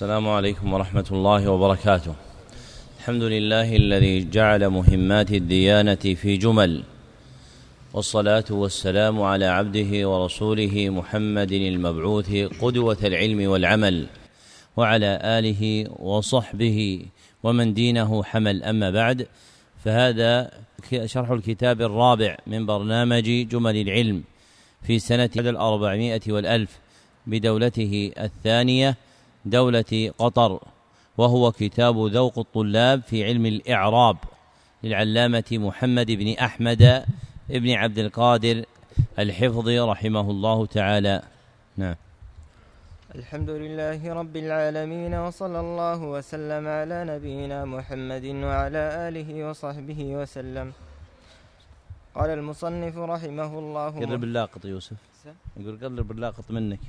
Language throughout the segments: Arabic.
السلام عليكم ورحمة الله وبركاته. الحمد لله الذي جعل مهمات الديانة في جمل. والصلاة والسلام على عبده ورسوله محمد المبعوث قدوة العلم والعمل. وعلى آله وصحبه ومن دينه حمل. أما بعد فهذا شرح الكتاب الرابع من برنامج جمل العلم في سنة الأربعمائة والألف بدولته الثانية دولة قطر وهو كتاب ذوق الطلاب في علم الإعراب للعلامة محمد بن أحمد بن عبد القادر الحفظي رحمه الله تعالى. نعم. الحمد لله رب العالمين وصلى الله وسلم على نبينا محمد وعلى آله وصحبه وسلم. قال المصنف رحمه الله. قرب اللاقط يوسف. يقول قرب اللاقط منك.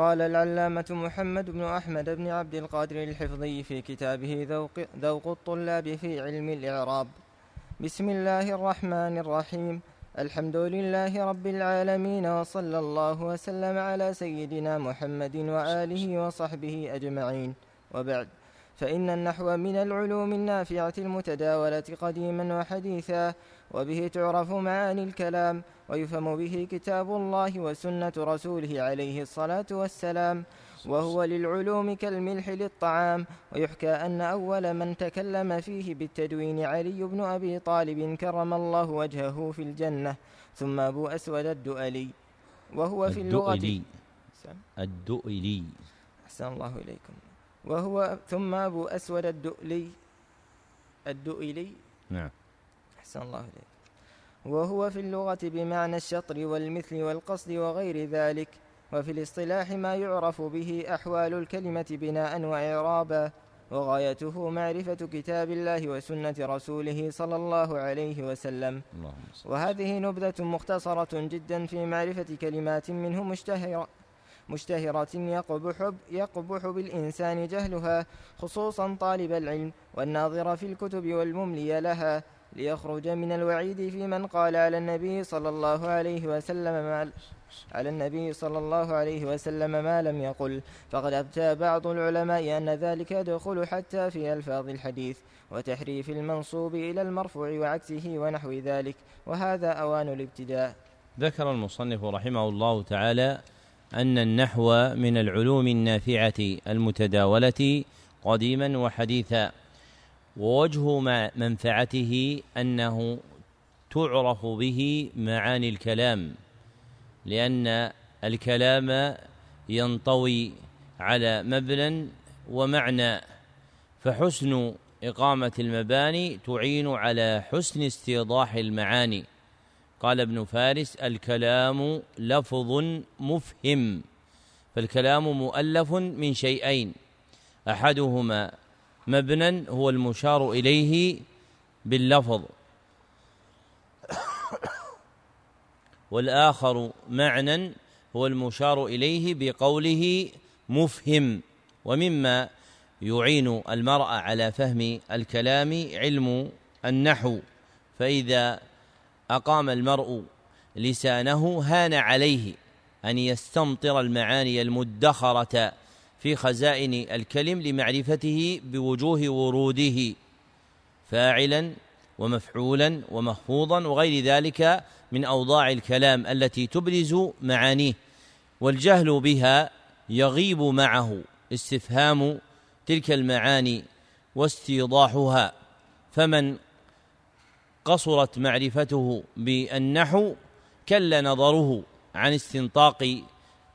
قال العلامة محمد بن أحمد بن عبد القادر الحفظي في كتابه ذوق, ذوق الطلاب في علم الإعراب. بسم الله الرحمن الرحيم. الحمد لله رب العالمين وصلى الله وسلم على سيدنا محمد وآله وصحبه أجمعين. وبعد فإن النحو من العلوم النافعة المتداولة قديما وحديثا وبه تعرف معاني الكلام ويفهم به كتاب الله وسنة رسوله عليه الصلاة والسلام وهو للعلوم كالملح للطعام. ويحكى أن أول من تكلم فيه بالتدوين علي بن أبي طالب كرم الله وجهه في الجنة ثم أبو أسود الدؤلي وهو في اللغة. الدؤلي. الدؤلي. أحسن الله إليكم. وهو ثم أبو أسود الدؤلي. الدؤلي. نعم. أحسن الله إليك. وهو في اللغة بمعنى الشطر والمثل والقصد وغير ذلك وفي الاصطلاح ما يعرف به أحوال الكلمة بناء وإعرابا. وغايته معرفة كتاب الله وسنة رسوله صلى الله عليه وسلم. وهذه نبذة مختصرة جدا في معرفة كلمات منه مشتهرة مشتهرة يقبح, يقبح بالإنسان جهلها خصوصا طالب العلم والناظر في الكتب والمملي لها. ليخرج من الوعيد في من قال على النبي صلى الله عليه وسلم ما على النبي صلى الله عليه وسلم ما لم يقل. فقد أبتى بعض العلماء أن ذلك يدخل حتى في ألفاظ الحديث وتحريف المنصوب إلى المرفوع وعكسه ونحو ذلك وهذا أوان الابتداء. ذكر المصنف رحمه الله تعالى أن النحو من العلوم النافعة المتداولة قديما وحديثا. ووجه منفعته أنه تعرف به معاني الكلام لأن الكلام ينطوي على مبنى ومعنى فحسن إقامة المباني تعين على حسن استيضاح المعاني. قال ابن فارس الكلام لفظ مفهم فالكلام مؤلف من شيئين أحدهما مبنى هو المشار إليه باللفظ. والآخر معنى هو المشار إليه بقوله مفهم ومما يعين المرء على فهم الكلام علم النحو. فإذا أقام المرء لسانه هان عليه أن يستمطر المعاني المدخرة في خزائن الكلم لمعرفته بوجوه وروده فاعلا ومفعولا ومخفوضا وغير ذلك من أوضاع الكلام التي تبرز معانيه والجهل بها يغيب معه استفهام تلك المعاني واستيضاحها فمن قصرت معرفته بالنحو كل نظره عن استنطاق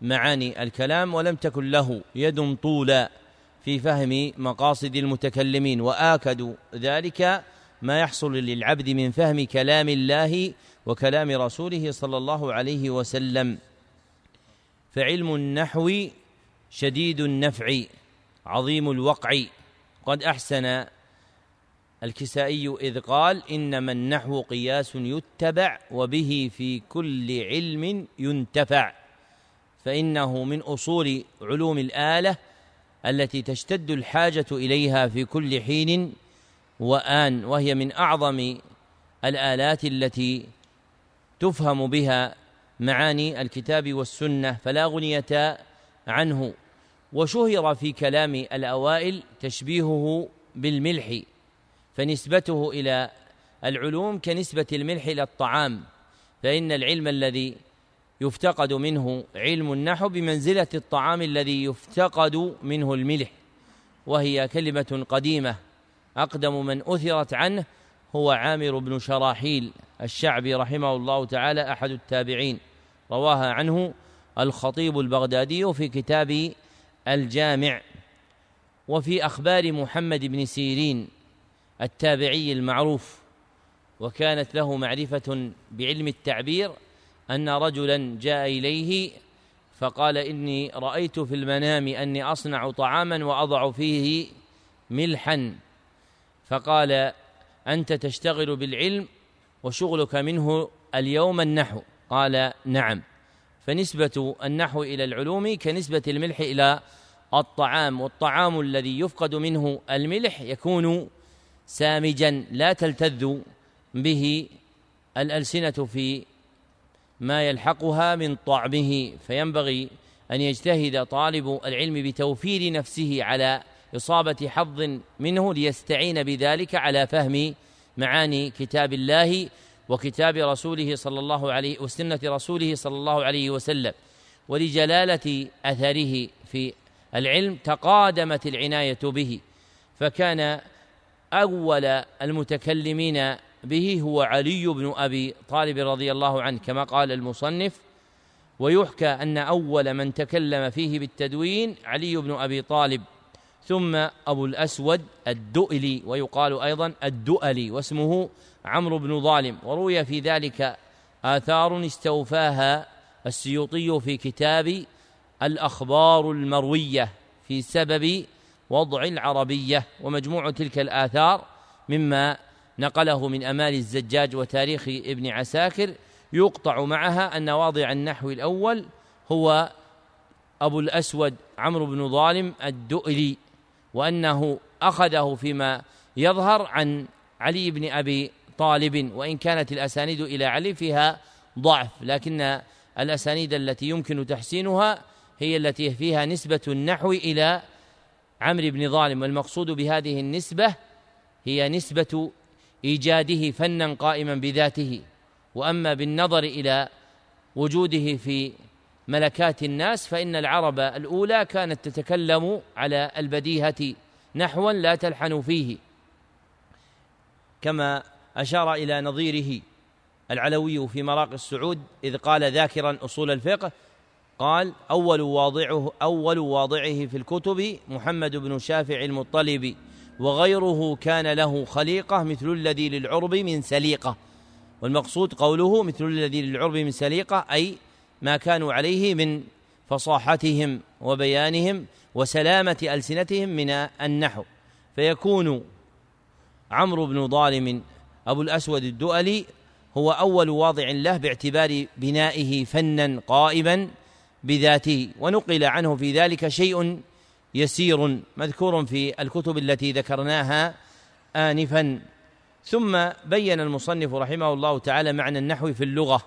معاني الكلام ولم تكن له يد طولا في فهم مقاصد المتكلمين وآكد ذلك ما يحصل للعبد من فهم كلام الله وكلام رسوله صلى الله عليه وسلم. فعلم النحو شديد النفع عظيم الوقع. قد أحسن الكسائي إذ قال إنما النحو قياس يتبع وبه في كل علم ينتفع. فإنه من أصول علوم الآلة التي تشتد الحاجة إليها في كل حين وآن وهي من أعظم الآلات التي تفهم بها معاني الكتاب والسنة فلا غنية عنه. وشهر في كلام الأوائل تشبيهه بالملح فنسبته إلى العلوم كنسبة الملح إلى الطعام فإن العلم الذي يفتقد منه علم النحو بمنزلة الطعام الذي يفتقد منه الملح وهي كلمة قديمة أقدم من أثرت عنه هو عامر بن شراحيل الشعبي رحمه الله تعالى أحد التابعين. رواها عنه الخطيب البغدادي في كتاب الجامع وفي أخبار محمد بن سيرين التابعي المعروف وكانت له معرفة بعلم التعبير أن رجلا جاء إليه فقال إني رأيت في المنام أني أصنع طعاما وأضع فيه ملحا. فقال أنت تشتغل بالعلم وشغلك منه اليوم النحو. قال نعم. فنسبة النحو إلى العلوم كنسبة الملح إلى الطعام والطعام الذي يفقد منه الملح يكون سامجا لا تلتذ به الألسنة في ما يلحقها من طعمه فينبغي أن يجتهد طالب العلم بتوفير نفسه على إصابة حظ منه ليستعين بذلك على فهم معاني كتاب الله وكتاب رسوله صلى الله عليه وسنة رسوله صلى الله عليه وسلم. ولجلالة أثره في العلم تقادمت العناية به فكان أول المتكلمين به هو علي بن أبي طالب رضي الله عنه كما قال المصنف ويحكى أن أول من تكلم فيه بالتدوين علي بن أبي طالب ثم أبو الأسود الدؤلي ويقال أيضا الدؤلي واسمه عمرو بن ظالم. وروي في ذلك آثار استوفاها السيوطي في كتاب الأخبار المروية في سبب وضع العربية ومجموع تلك الآثار مما نقله من أمال الزجاج وتاريخ ابن عساكر يقطع معها أن واضع النحو الأول هو أبو الأسود عمرو بن ظالم الدؤلي وأنه أخذه فيما يظهر عن علي بن أبي طالب وإن كانت الأسانيد إلى علي فيها ضعف لكن الأسانيد التي يمكن تحسينها هي التي فيها نسبة النحو إلى عمرو بن ظالم والمقصود بهذه النسبة هي نسبة إيجاده فنا قائما بذاته وأما بالنظر إلى وجوده في ملكات الناس فإن العرب الأولى كانت تتكلم على البديهة نحوا لا تلحن فيه. كما أشار إلى نظيره العلوي في مراق السعود إذ قال ذاكرا أصول الفقه قال أول واضعه أول واضعه في الكتب محمد بن شافع المطلب. وغيره كان له خليقة مثل الذي للعرب من سليقة. والمقصود قوله مثل الذي للعرب من سليقة أي ما كانوا عليه من فصاحتهم وبيانهم وسلامة ألسنتهم من النحو. فيكون عمرو بن ظالم أبو الأسود الدؤلي هو أول واضع له باعتبار بنائه فنا قائما بذاته ونقل عنه في ذلك شيء يسير مذكور في الكتب التي ذكرناها آنفا. ثم بين المصنف رحمه الله تعالى معنى النحو في اللغة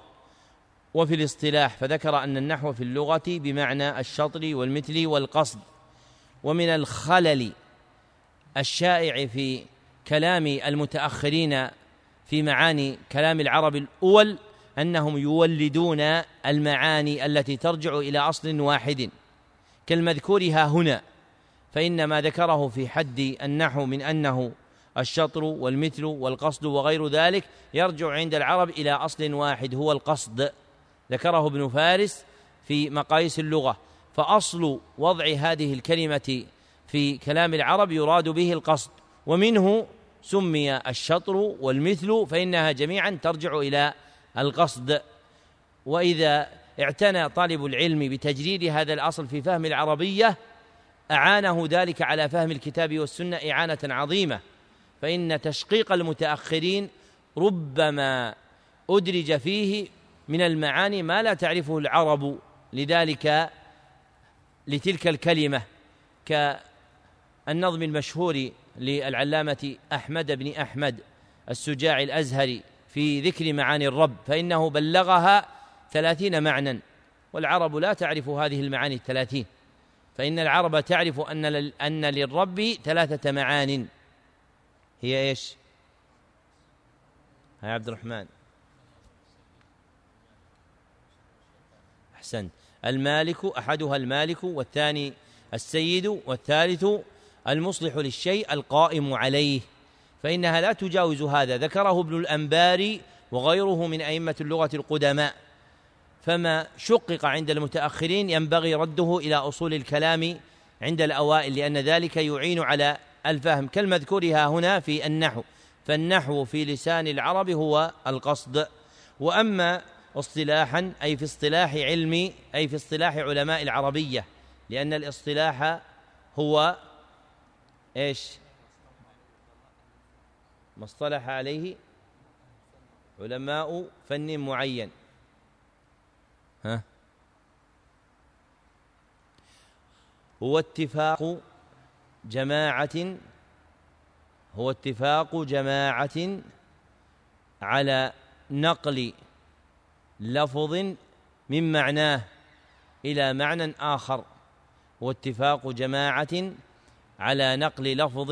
وفي الاصطلاح فذكر أن النحو في اللغة بمعنى الشطر والمثل والقصد. ومن الخلل الشائع في كلام المتأخرين في معاني كلام العرب الأول أنهم يولدون المعاني التي ترجع إلى أصل واحد. كالمذكور ها هنا فإن ما ذكره في حد النحو من أنه الشطر والمثل والقصد وغير ذلك يرجع عند العرب إلى أصل واحد هو القصد. ذكره ابن فارس في مقاييس اللغة. فأصل وضع هذه الكلمة في كلام العرب يراد به القصد. ومنه سمي الشطر والمثل فإنها جميعا ترجع إلى القصد. وإذا اعتنى طالب العلم بتجريد هذا الأصل في فهم العربية أعانه ذلك على فهم الكتاب والسنة إعانة عظيمة. فإن تشقيق المتأخرين ربما أدرج فيه من المعاني ما لا تعرفه العرب لذلك لتلك الكلمة كالنظم المشهور للعلامة أحمد بن أحمد السجاع الأزهري في ذكر معاني الرب فإنه بلغها ثلاثين معنى والعرب لا تعرف هذه المعاني الثلاثين. فإن العرب تعرف أن أن للرب ثلاثة معان. هي إيش؟ يا عبد الرحمن. أحسنت. المالك أحدها المالك والثاني السيد والثالث المصلح للشيء القائم عليه. فإنها لا تجاوز هذا. ذكره ابن الأنباري وغيره من أئمة اللغة القدماء. فما شقق عند المتأخرين ينبغي رده إلى أصول الكلام عند الأوائل لأن ذلك يعين على الفهم. كالمذكورها هنا في النحو فالنحو في لسان العرب هو القصد. وأما اصطلاحا أي في اصطلاح علمي أي في اصطلاح علماء العربية لأن الاصطلاح هو إيش؟ ما اصطلح عليه علماء فن معين. ها؟ هو اتفاق جماعة هو اتفاق جماعة على نقل لفظ من معناه إلى معنى آخر. واتفاق جماعة على نقل لفظ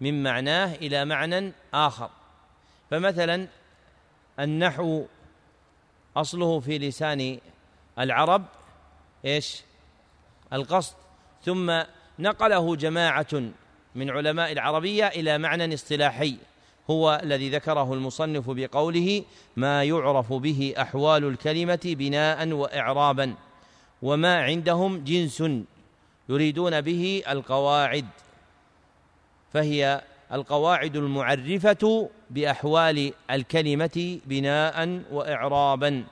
من معناه إلى معنى آخر. فمثلا النحو أصله في لسان العرب إيش؟ القصد. ثم نقله جماعة من علماء العربية إلى معنى اصطلاحي هو الذي ذكره المصنف بقوله ما يعرف به أحوال الكلمة بناء وإعرابا وما عندهم جنس يريدون به القواعد. فهي القواعد المعرفة بأحوال الكلمة بناء وإعرابا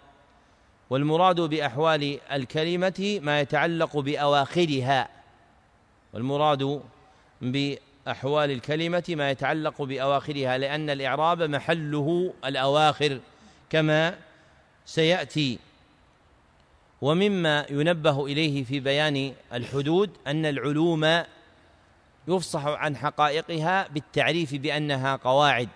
والمراد بأحوال الكلمة ما يتعلق بأواخرها والمراد بأحوال الكلمة ما يتعلق بأواخرها لأن الإعراب محله الأواخر كما سيأتي. ومما ينبه إليه في بيان الحدود أن العلوم يفصح عن حقائقها بالتعريف بأنها قواعد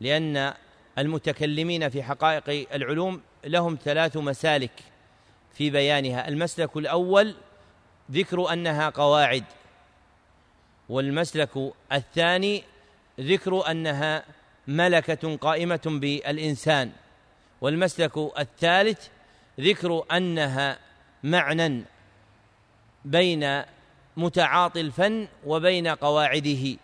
لأن المتكلمين في حقائق العلوم لهم ثلاث مسالك في بيانها. المسلك الأول ذكر أنها قواعد والمسلك الثاني ذكر أنها ملكة قائمة بالإنسان والمسلك الثالث ذكر أنها معنى بين متعاطي الفن وبين قواعده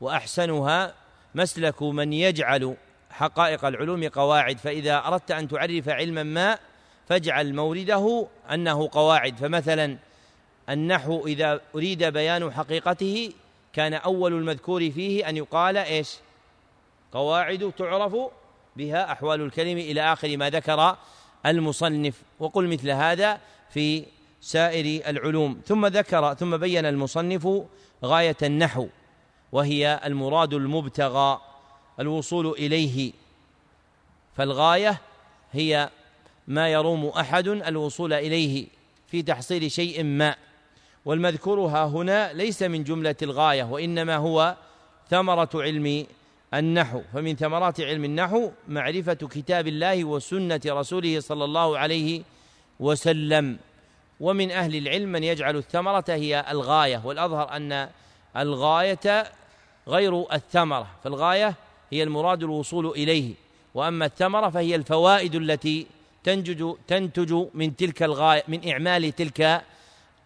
وأحسنها مسلك من يجعل حقائق العلوم قواعد فإذا أردت أن تعرف علما ما فاجعل مورده أنه قواعد. فمثلا النحو إذا أريد بيان حقيقته كان أول المذكور فيه أن يقال إيش؟ قواعد تعرف بها أحوال الكلم إلى آخر ما ذكر المصنف. وقل مثل هذا في سائر العلوم. ثم ذكر ثم بين المصنف غاية النحو وهي المراد المبتغى الوصول إليه. فالغاية هي ما يروم أحد الوصول إليه في تحصيل شيء ما. والمذكور ها هنا ليس من جملة الغاية وإنما هو ثمرة علم النحو. فمن ثمرات علم النحو معرفة كتاب الله وسنة رسوله صلى الله عليه وسلم. ومن أهل العلم من يجعل الثمرة هي الغاية والأظهر أن الغاية غير الثمرة فالغاية هي المراد الوصول إليه وأما الثمرة فهي الفوائد التي تنتج تنتج من تلك الغاية من إعمال تلك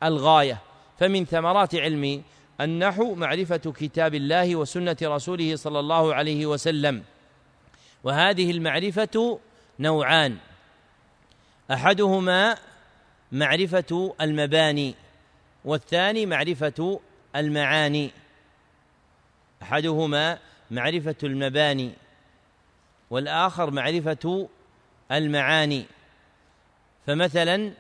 الغاية. فمن ثمرات علم النحو معرفة كتاب الله وسنة رسوله صلى الله عليه وسلم. وهذه المعرفة نوعان. أحدهما معرفة المباني والثاني معرفة المعاني. أحدهما معرفة المباني والآخر معرفة المعاني. فمثلا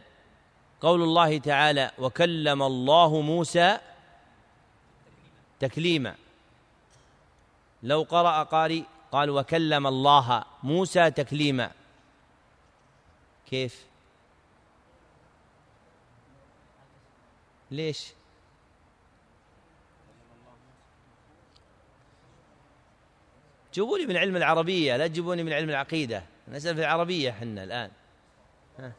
قول الله تعالى وكلم الله موسى تكليما لو قرأ قارئ قال وكلم الله موسى تكليما كيف؟ ليش؟ جيبوني من علم العربية لا تجيبوني من علم العقيدة. نسأل في العربية حنا الآن. ها.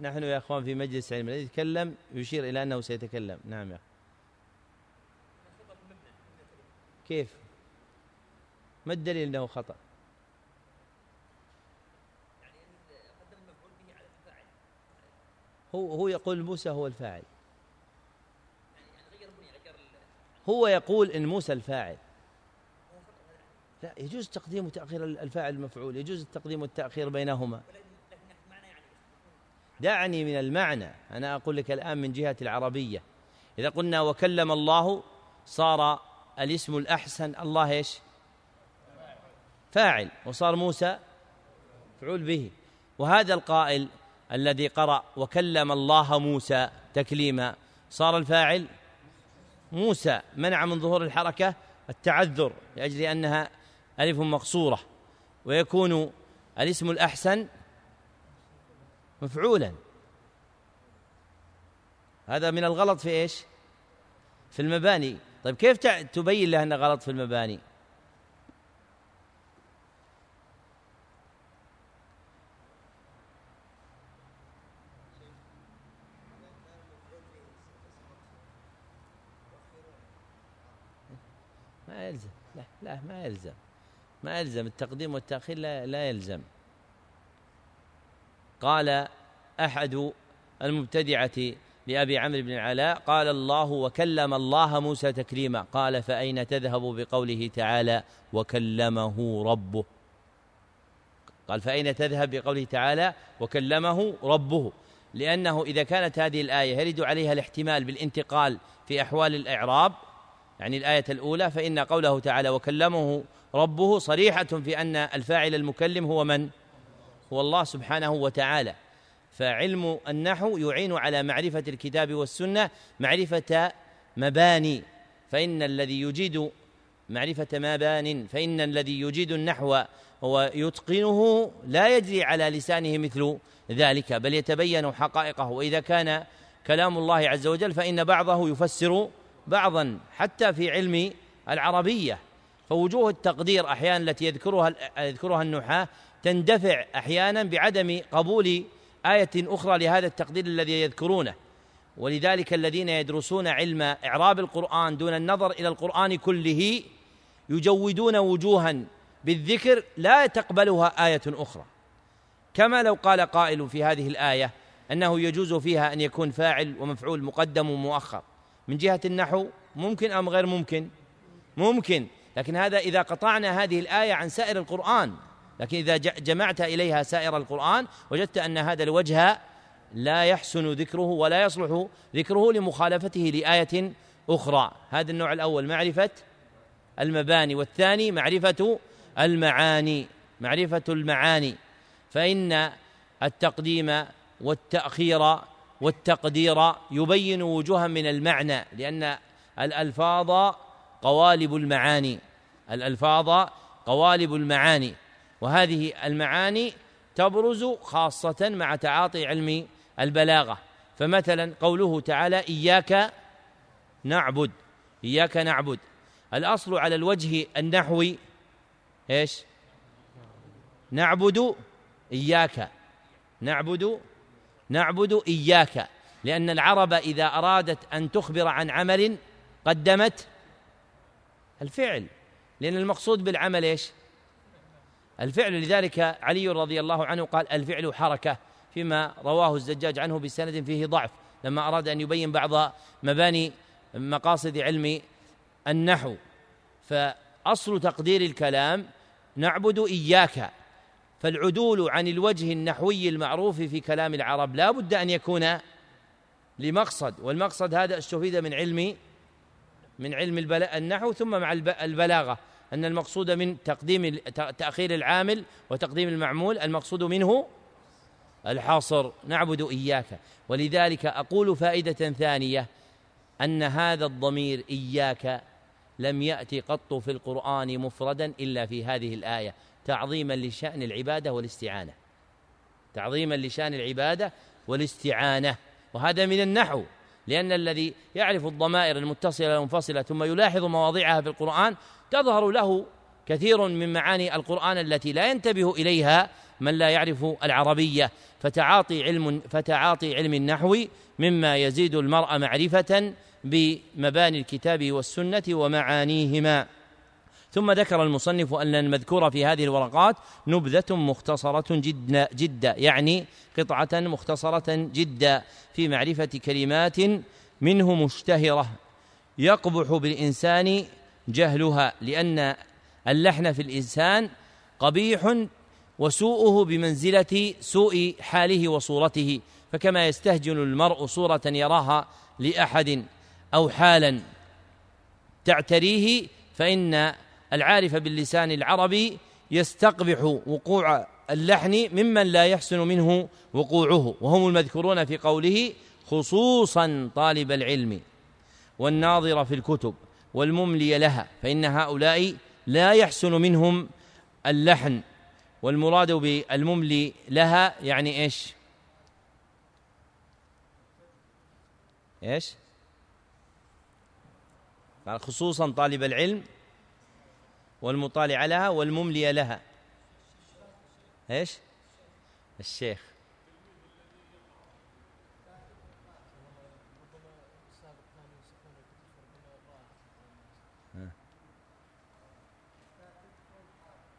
نحن يا أخوان في مجلس علم الذي يتكلم يشير إلى أنه سيتكلم. نعم يا كيف؟ ما الدليل أنه خطأ؟ هو هو يقول موسى هو الفاعل. هو يقول إن موسى الفاعل. لا يجوز تقديم وتأخير الفاعل المفعول يجوز التقديم والتأخير بينهما. دعني من المعنى. أنا أقول لك الآن من جهة العربية. إذا قلنا وكلم الله صار الاسم الأحسن الله إيش؟ فاعل. وصار موسى مفعول به. وهذا القائل الذي قرأ وكلم الله موسى تكليما صار الفاعل موسى منع من ظهور الحركة التعذر لأجل أنها ألف مقصورة ويكون الاسم الأحسن مفعولا هذا من الغلط في إيش؟ في المباني طيب كيف تبين له أنه غلط في المباني؟ ما يلزم لا ما يلزم. ما يلزم. التقديم والتأخير لا, لا يلزم. قال أحد المبتدعة لأبي عمرو بن العلاء قال الله وكلم الله موسى تكليما. قال فأين تذهب بقوله تعالى وكلمه ربه؟ قال فأين تذهب بقوله تعالى وكلمه ربه؟ لأنه إذا كانت هذه الآية يرد عليها الاحتمال بالانتقال في أحوال الإعراب يعني الآية الأولى فإن قوله تعالى وكلمه ربه صريحة في أن الفاعل المكلم هو من؟ هو الله سبحانه وتعالى. فعلم النحو يعين على معرفة الكتاب والسنة معرفة مباني. فإن الذي يجيد معرفة مبان فإن الذي يجيد النحو ويتقنه لا يجري على لسانه مثل ذلك بل يتبين حقائقه. وإذا كان كلام الله عز وجل فإن بعضه يفسر بعضا حتى في علم العربية فوجوه التقدير أحيانا التي يذكرها يذكرها النحاة تندفع أحيانا بعدم قبول آية أخرى لهذا التقدير الذي يذكرونه. ولذلك الذين يدرسون علم إعراب القرآن دون النظر إلى القرآن كله يجودون وجوها بالذكر لا تقبلها آية أخرى. كما لو قال قائل في هذه الآية أنه يجوز فيها أن يكون فاعل ومفعول مقدم ومؤخر. من جهة النحو ممكن أم غير ممكن؟ ممكن. لكن هذا إذا قطعنا هذه الآية عن سائر القرآن لكن إذا جمعت إليها سائر القرآن وجدت أن هذا الوجه لا يحسن ذكره ولا يصلح ذكره لمخالفته لآية أخرى. هذا النوع الأول معرفة المباني والثاني معرفة المعاني معرفة المعاني. فإن التقديم والتأخير والتقدير يبين وجوها من المعنى لأن الألفاظ قوالب المعاني الألفاظ قوالب المعاني وهذه المعاني تبرز خاصة مع تعاطي علم البلاغة. فمثلا قوله تعالى إياك نعبد إياك نعبد الأصل على الوجه النحوي إيش؟ نعبد إياك نعبد نعبد إياك لأن العرب إذا أرادت أن تخبر عن عمل قدمت الفعل لأن المقصود بالعمل إيش؟ الفعل. لذلك علي رضي الله عنه قال الفعل حركة فيما رواه الزجاج عنه بسند فيه ضعف لما أراد أن يبين بعض مباني مقاصد علم النحو. فأصل تقدير الكلام نعبد إياك. فالعدول عن الوجه النحوي المعروف في كلام العرب لا بد أن يكون لمقصد والمقصد هذا استفيد من علم من علم النحو ثم مع البلاغة أن المقصود من تقديم تأخير العامل وتقديم المعمول المقصود منه الحاصر نعبد إياك. ولذلك أقول فائدة ثانية أن هذا الضمير إياك لم يأتي قط في القرآن مفردا إلا في هذه الآية. تعظيما لشأن العبادة والاستعانة. تعظيما لشأن العبادة والاستعانة. وهذا من النحو لأن الذي يعرف الضمائر المتصلة والمنفصلة ثم يلاحظ مواضعها في القرآن تظهر له كثير من معاني القرآن التي لا ينتبه إليها من لا يعرف العربية. فتعاطي علم فتعاطي علم النحو مما يزيد المرء معرفة بمباني الكتاب والسنة ومعانيهما. ثم ذكر المصنف أن المذكور في هذه الورقات نبذة مختصرة جدا جدا يعني قطعة مختصرة جدا في معرفة كلمات منه مشتهرة. يقبح بالإنسان جهلها لأن اللحن في الإنسان قبيح وسوءه بمنزلة سوء حاله وصورته فكما يستهجن المرء صورة يراها لأحد أو حالا. تعتريه فإن العارف باللسان العربي يستقبح وقوع اللحن ممن لا يحسن منه وقوعه وهم المذكورون في قوله خصوصا طالب العلم والناظر في الكتب والمملي لها فإن هؤلاء لا يحسن منهم اللحن والمراد بالمملي لها يعني إيش؟ إيش؟ خصوصا طالب العلم والمطالع لها والمملي لها. إيش؟ الشيخ.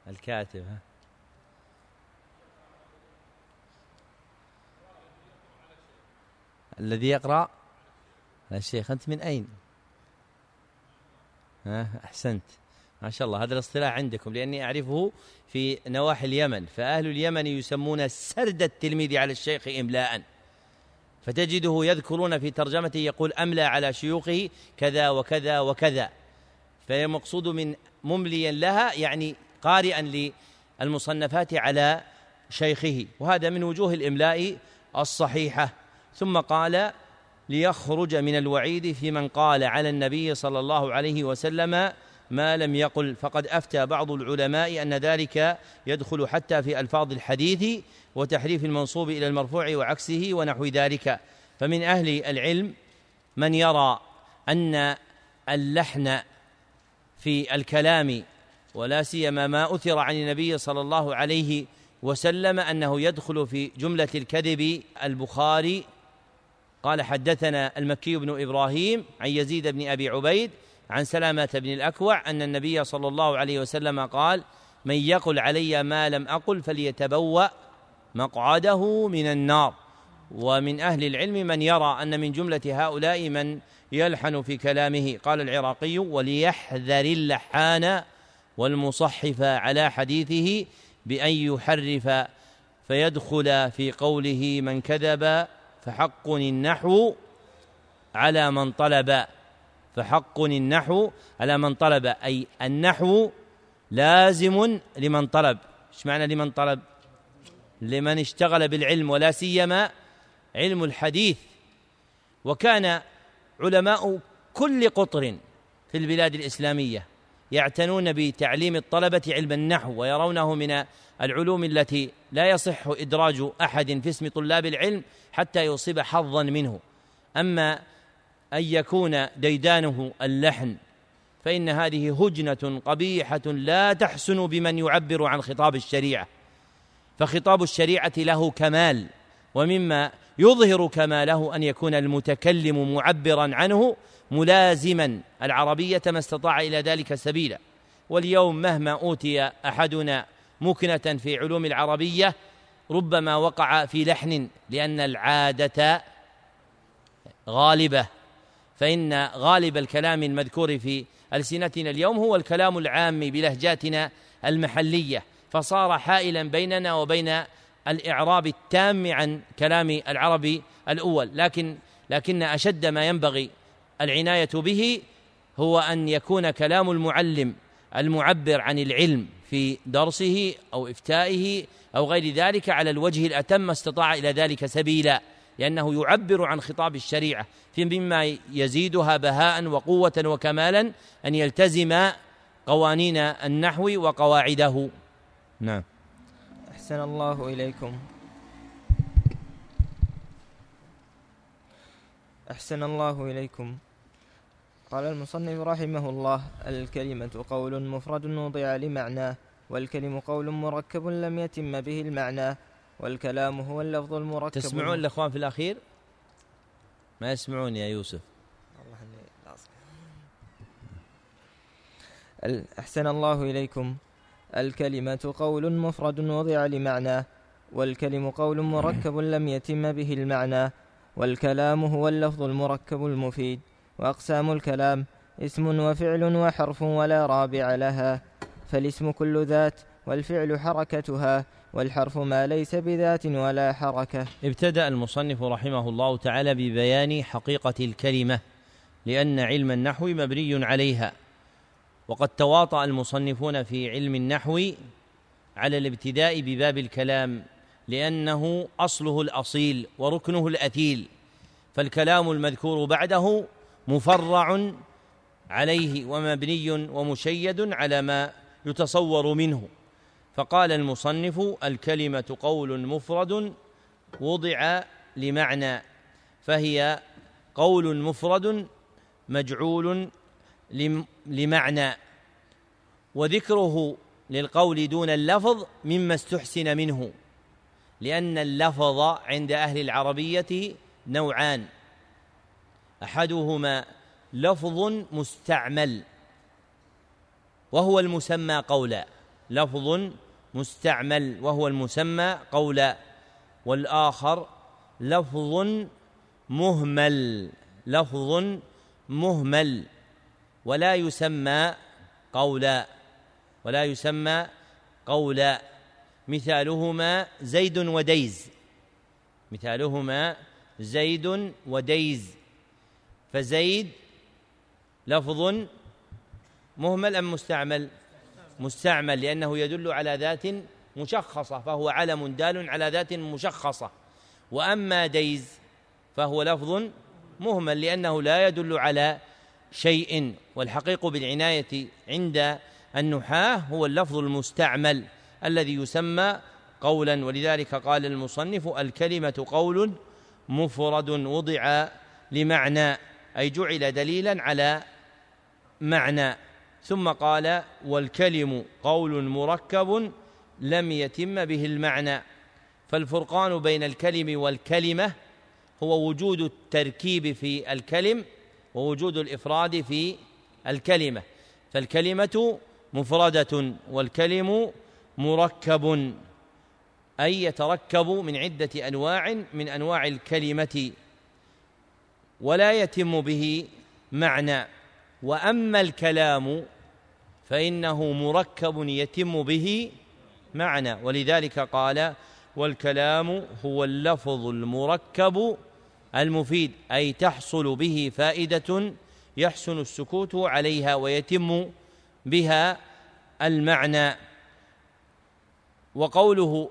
الكاتب ها. الذي يقرأ؟ الشيخ أنت من أين؟ ها أحسنت. ما شاء الله هذا الاصطلاح عندكم لأني أعرفه في نواحي اليمن فأهل اليمن يسمون سرد التلميذ على الشيخ إملاء. فتجده يذكرون في ترجمته يقول أملى على شيوخه كذا وكذا وكذا. فيمقصود من ممليا لها يعني قارئا للمصنفات على شيخه وهذا من وجوه الإملاء الصحيحة. ثم قال ليخرج من الوعيد في من قال على النبي صلى الله عليه وسلم ما لم يقل فقد أفتى بعض العلماء أن ذلك يدخل حتى في ألفاظ الحديث وتحريف المنصوب إلى المرفوع وعكسه ونحو ذلك. فمن أهل العلم من يرى أن اللحن في الكلام ولا سيما ما أثر عن النبي صلى الله عليه وسلم أنه يدخل في جملة الكذب البخاري. قال حدثنا المكي بن إبراهيم عن يزيد بن أبي عبيد عن سلامة بن الأكوع أن النبي صلى الله عليه وسلم قال من يقل علي ما لم أقل فليتبوأ مقعده من النار. ومن أهل العلم من يرى أن من جملة هؤلاء من يلحن في كلامه. قال العراقي وليحذر اللحان والمصحف على حديثه بأن يحرف فيدخل في قوله من كذب فحق النحو على من طلب. فحق النحو على من طلب أي النحو لازم لمن طلب. إيش معنى لمن طلب؟ لمن اشتغل بالعلم ولا سيما علم الحديث. وكان علماء كل قطر في البلاد الإسلامية يعتنون بتعليم الطلبة علم النحو ويرونه من العلوم التي لا يصح إدراج أحد في اسم طلاب العلم حتى يصيب حظا منه. أما أن يكون ديدانه اللحن فإن هذه هجنة قبيحة لا تحسن بمن يعبر عن خطاب الشريعة فخطاب الشريعة له كمال ومما يظهر كماله أن يكون المتكلم معبرا عنه ملازما العربية ما استطاع إلى ذلك سبيلا واليوم مهما أوتي أحدنا مكنة في علوم العربية ربما وقع في لحن لأن العادة غالبة. فإن غالب الكلام المذكور في ألسنتنا اليوم هو الكلام العام بلهجاتنا المحلية فصار حائلا بيننا وبين الإعراب التام عن كلام العربي الأول. لكن لكن أشد ما ينبغي العناية به هو أن يكون كلام المعلم المعبر عن العلم في درسه أو إفتائه أو غير ذلك على الوجه الأتم ما استطاع إلى ذلك سبيلا. لأنه يعبر عن خطاب الشريعة في مما يزيدها بهاء وقوة وكمالا أن يلتزم قوانين النحو وقواعده. نعم. أحسن الله إليكم. أحسن الله إليكم. قال المصنف رحمه الله الكلمة قول مفرد وضع لمعناه والكلم قول مركب لم يتم به المعنى. والكلام هو اللفظ المركب. تسمعون الأخوان في الأخير؟ ما يسمعون يا يوسف. أحسن الله إليكم. الكلمة قول مفرد وضع لمعنى والكلم قول مركب لم يتم به المعنى والكلام هو اللفظ المركب المفيد. وأقسام الكلام اسم وفعل وحرف ولا رابع لها فالاسم كل ذات والفعل حركتها. والحرف ما ليس بذات ولا حركة. ابتدأ المصنف رحمه الله تعالى ببيان حقيقة الكلمة لأن علم النحو مبني عليها. وقد تواطأ المصنفون في علم النحو على الابتداء بباب الكلام لأنه أصله الأصيل وركنه الأثيل. فالكلام المذكور بعده مفرع عليه ومبني ومشيد على ما يتصور منه. فقال المصنف الكلمة قول مفرد وضع لمعنى فهي قول مفرد مجعول لمعنى. وذكره للقول دون اللفظ مما استحسن منه لأن اللفظ عند أهل العربية نوعان. أحدهما لفظ مستعمل وهو المسمى قولا لفظ مستعمل وهو المسمى قولا والآخر لفظ مهمل لفظ مهمل ولا يسمى قولا ولا يسمى قولا مثالهما زيد وديز. مثالهما زيد وديز. فزيد لفظ مهمل أم مستعمل؟ مستعمل لأنه يدل على ذات مشخصة فهو علم دال على ذات مشخصة. وأما ديز فهو لفظ مهمل لأنه لا يدل على شيء والحقيق بالعناية عند النحاة هو اللفظ المستعمل الذي يسمى قولا. ولذلك قال المصنف الكلمة قول مفرد وضع لمعنى أي جعل دليلا على معنى. ثم قال والكلم قول مركب لم يتم به المعنى. فالفرقان بين الكلم والكلمة هو وجود التركيب في الكلم ووجود الإفراد في الكلمة. فالكلمة مفردة والكلم مركب أي يتركب من عدة أنواع من أنواع الكلمة ولا يتم به معنى. وأما الكلام فإنه مركب يتم به معنى ولذلك قال والكلام هو اللفظ المركب المفيد أي تحصل به فائدة يحسن السكوت عليها ويتم بها المعنى. وقوله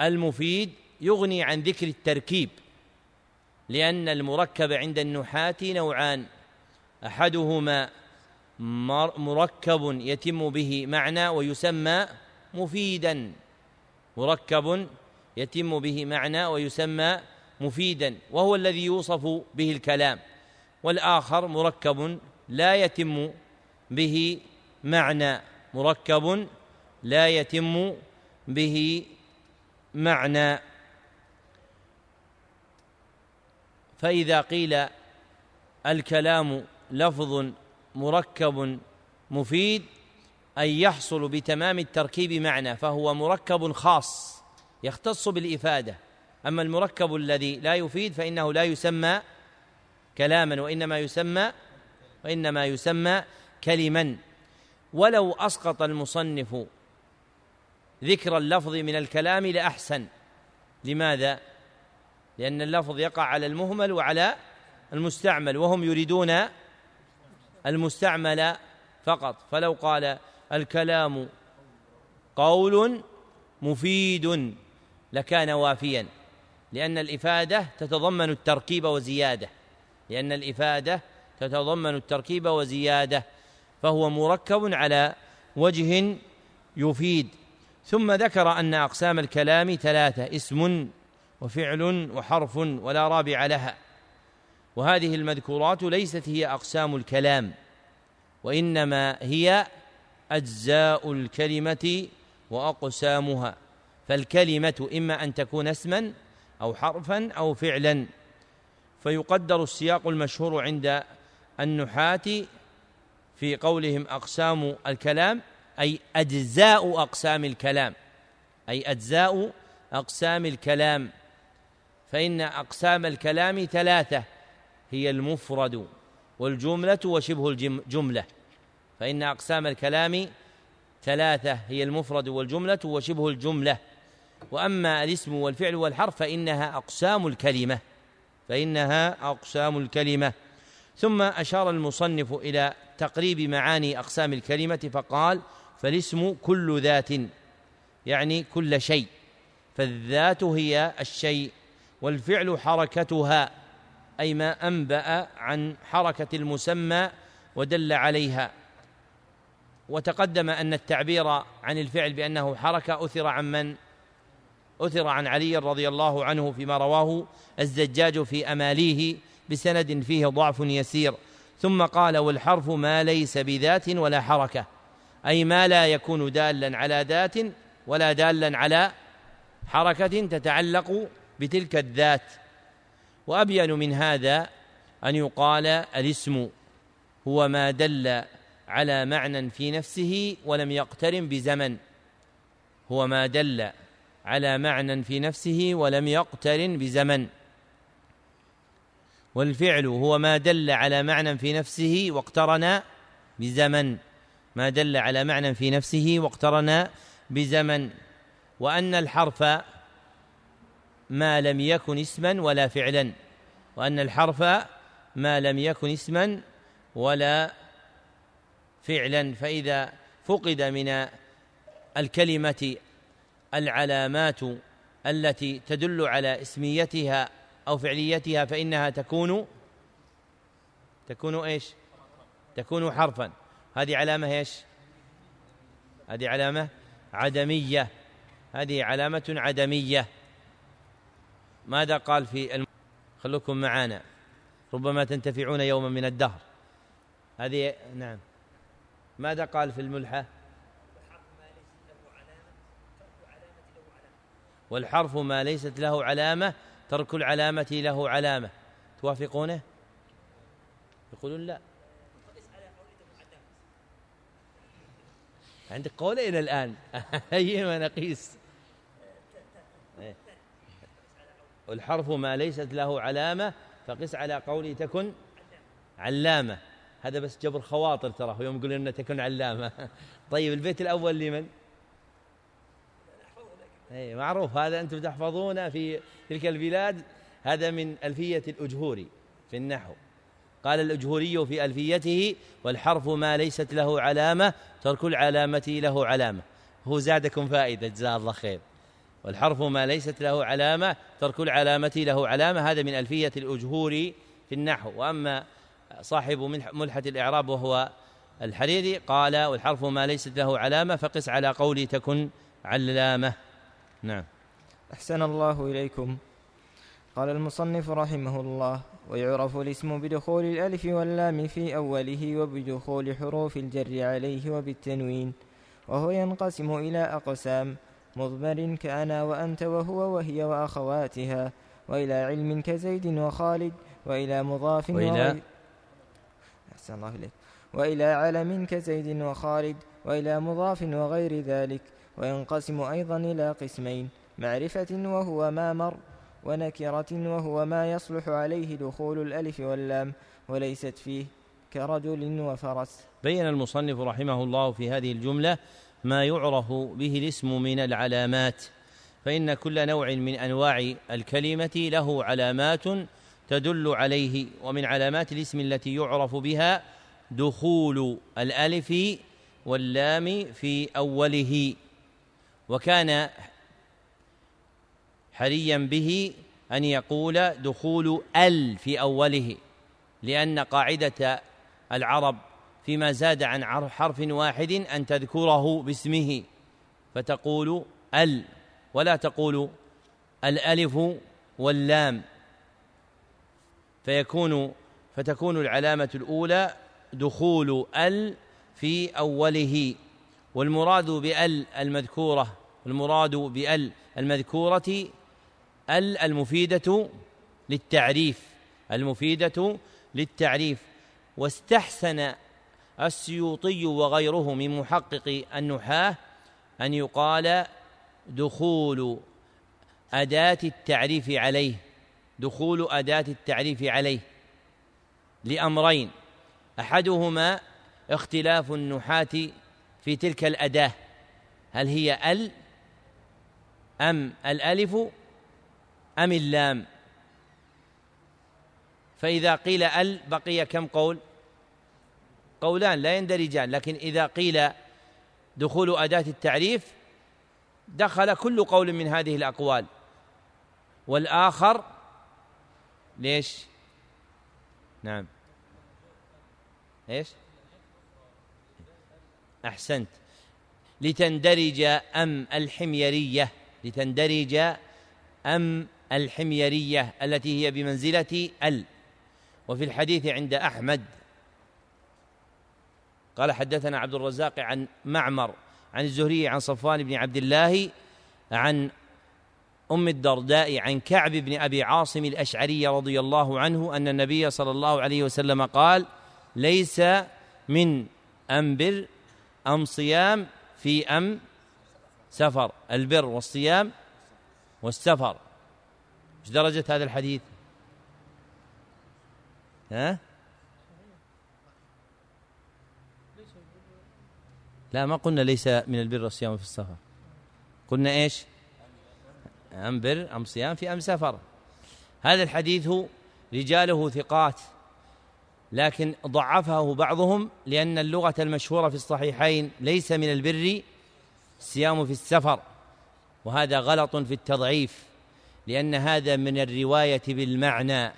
المفيد يغني عن ذكر التركيب لأن المركب عند النحاة نوعان أحدهما مركب يتم به معنى ويسمى مفيدا. مركب يتم به معنى ويسمى مفيدا وهو الذي يوصف به الكلام. والآخر مركب لا يتم به معنى. مركب لا يتم به معنى. فإذا قيل الكلام لفظ مركب مفيد أي يحصل بتمام التركيب معنى فهو مركب خاص يختص بالإفادة. أما المركب الذي لا يفيد فإنه لا يسمى كلاما وإنما يسمى وإنما يسمى كلما. ولو أسقط المصنف ذكر اللفظ من الكلام لأحسن. لماذا؟ لأن اللفظ يقع على المهمل وعلى المستعمل وهم يريدون المستعمل فقط. فلو قال الكلام قول مفيد لكان وافيا لأن الإفادة تتضمن التركيب وزيادة لأن الإفادة تتضمن التركيب وزيادة فهو مركب على وجه يفيد. ثم ذكر أن أقسام الكلام ثلاثة اسم وفعل وحرف ولا رابع لها. وهذه المذكورات ليست هي أقسام الكلام وإنما هي أجزاء الكلمة وأقسامها. فالكلمة إما أن تكون اسما أو حرفا أو فعلا. فيقدر السياق المشهور عند النحاة في قولهم أقسام الكلام أي أجزاء أقسام الكلام أي أجزاء أقسام الكلام. فإن أقسام الكلام ثلاثة هي المفرد والجملة وشبه الجملة فإن أقسام الكلام ثلاثة هي المفرد والجملة وشبه الجملة. وأما الاسم والفعل والحرف فإنها أقسام الكلمة. فإنها أقسام الكلمة. ثم أشار المصنف إلى تقريب معاني أقسام الكلمة فقال فالاسم كل ذات يعني كل شيء. فالذات هي الشيء والفعل حركتها. أي ما أنبأ عن حركة المسمى ودل عليها. وتقدم أن التعبير عن الفعل بأنه حركة أثر عن من؟ أثر عن علي رضي الله عنه فيما رواه الزجاج في أماليه بسند فيه ضعف يسير. ثم قال والحرف ما ليس بذات ولا حركة. أي ما لا يكون دالا على ذات ولا دالا على حركة تتعلق بتلك الذات. وأبين من هذا أن يقال الاسم هو ما دل على معنى في نفسه ولم يقترن بزمن. هو ما دل على معنى في نفسه ولم يقترن بزمن. والفعل هو ما دل على معنى في نفسه واقترن بزمن. ما دل على معنى في نفسه واقترن بزمن. وأن الحرف ما لم يكن اسما ولا فعلا وأن الحرف ما لم يكن اسما ولا فعلا فإذا فقد من الكلمة العلامات التي تدل على اسميتها أو فعليتها فإنها تكون تكون إيش؟ تكون حرفا هذه علامة إيش؟ هذه علامة عدمية هذه علامة عدمية ماذا قال في الم... خلوكم معنا ربما تنتفعون يوما من الدهر. هذه نعم. ماذا قال في الملحة؟ والحرف ما ليست له علامة ترك العلامة له علامة. توافقونه؟ يقولون لا. عندك قولين الآن. أيما نقيس. والحرف ما ليست له علامة فقس على قولي تكن علامة. هذا بس جبر خواطر ترى يوم يقولون انها تكن علامة. طيب البيت الأول لمن؟ أي معروف. هذا أنتم تحفظونه في تلك البلاد. هذا من ألفية الأجهوري في النحو. قال الأجهوري في ألفيته والحرف ما ليست له علامة ترك العلامة له علامة. هو زادكم فائدة جزاه الله خير. والحرف ما ليست له علامة ترك العلامة له علامة. هذا من ألفية الأجهوري في النحو. وأما صاحب ملحة الإعراب وهو الحريري قال والحرف ما ليست له علامة فقس على قولي تكن علامة. نعم. أحسن الله إليكم. قال المصنف رحمه الله ويعرف الاسم بدخول الألف واللام في أوله وبدخول حروف الجر عليه وبالتنوين وهو ينقسم إلى أقسام. مضمر كأنا وأنت وهو وهي وأخواتها وإلى علم كزيد وخالد وإلى مضاف وإلى أحسن الله إليك. وإلى علم كزيد وخالد وإلى مضاف وغير ذلك. وينقسم أيضا إلى قسمين معرفة وهو ما مر ونكرة وهو ما يصلح عليه دخول الألف واللام وليست فيه كرجل وفرس. بين المصنف رحمه الله في هذه الجملة ما يعرف به الاسم من العلامات فإن كل نوع من أنواع الكلمة له علامات تدل عليه ومن علامات الاسم التي يعرف بها دخول الألف واللام في أوله. وكان حريا به أن يقول دخول ال في أوله لأن قاعدة العرب فيما زاد عن حرف واحد أن تذكره باسمه. فتقول ال ولا تقول الألف واللام. فيكون فتكون العلامة الأولى دخول ال في أوله. والمراد بأل المذكورة المراد بأل المذكورة ال المفيدة للتعريف المفيدة للتعريف. واستحسن السيوطي وغيره من محقق النحاة أن يقال دخول أداة التعريف عليه دخول أداة التعريف عليه لأمرين. أحدهما اختلاف النحاة في تلك الأداة هل هي ال أم الألف أم اللام؟ فإذا قيل ال بقي كم قول؟ قولان لا يندرجان لكن إذا قيل دخول أداة التعريف دخل كل قول من هذه الأقوال. والآخر ليش؟ نعم. إيش؟ أحسنت. لتندرج أم الحميرية لتندرج أم الحميرية التي هي بمنزلة ال. وفي الحديث عند أحمد قال حدثنا عبد الرزاق عن معمر عن الزهري عن صفوان بن عبد الله عن أم الدرداء عن كعب بن أبي عاصم الأشعري رضي الله عنه أن النبي صلى الله عليه وسلم قال ليس من ام بر أم صيام في أم سفر. البر والصيام والسفر. إيش درجة هذا الحديث؟ ها؟ لا ما قلنا ليس من البر الصيام في السفر. قلنا إيش؟ أم بر أم صيام في أم سفر. هذا الحديث رجاله ثقات لكن ضعفه بعضهم لأن اللغة المشهورة في الصحيحين ليس من البر الصيام في السفر. وهذا غلط في التضعيف لأن هذا من الرواية بالمعنى.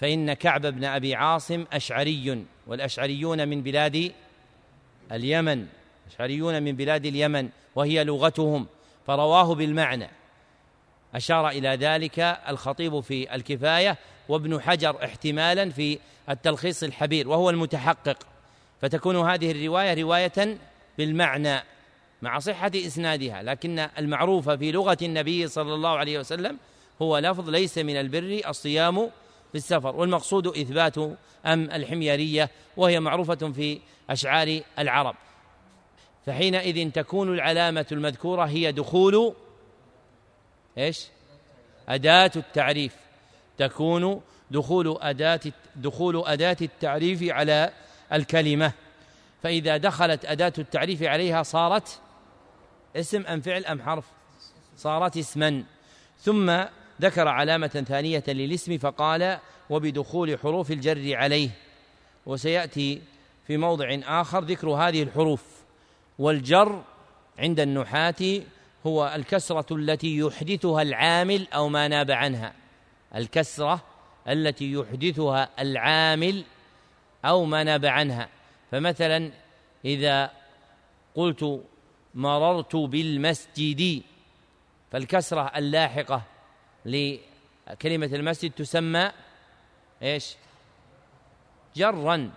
فإن كعب بن أبي عاصم أشعري والأشعريون من بلاد اليمن. أشعريون من بلاد اليمن وهي لغتهم فرواه بالمعنى. أشار إلى ذلك الخطيب في الكفاية وابن حجر احتمالا في التلخيص الحبير وهو المتحقق. فتكون هذه الرواية رواية بالمعنى مع صحة إسنادها لكن المعروف في لغة النبي صلى الله عليه وسلم هو لفظ ليس من البر الصيام في السفر. والمقصود إثبات أم الحميرية وهي معروفة في أشعار العرب. فحينئذ تكون العلامة المذكورة هي دخول إيش؟ أداة التعريف. تكون دخول أداة دخول أداة التعريف على الكلمة. فإذا دخلت أداة التعريف عليها صارت اسم أم فعل أم حرف؟ صارت اسما. ثم ذكر علامة ثانية للاسم فقال وبدخول حروف الجر عليه. وسيأتي في موضع آخر ذكر هذه الحروف. والجر عند النحاة هو الكسرة التي يحدثها العامل أو ما ناب عنها. الكسرة التي يحدثها العامل أو ما ناب عنها. فمثلا إذا قلت مررت بالمسجد فالكسرة اللاحقة لكلمة المسجد تسمى إيش؟ جرا.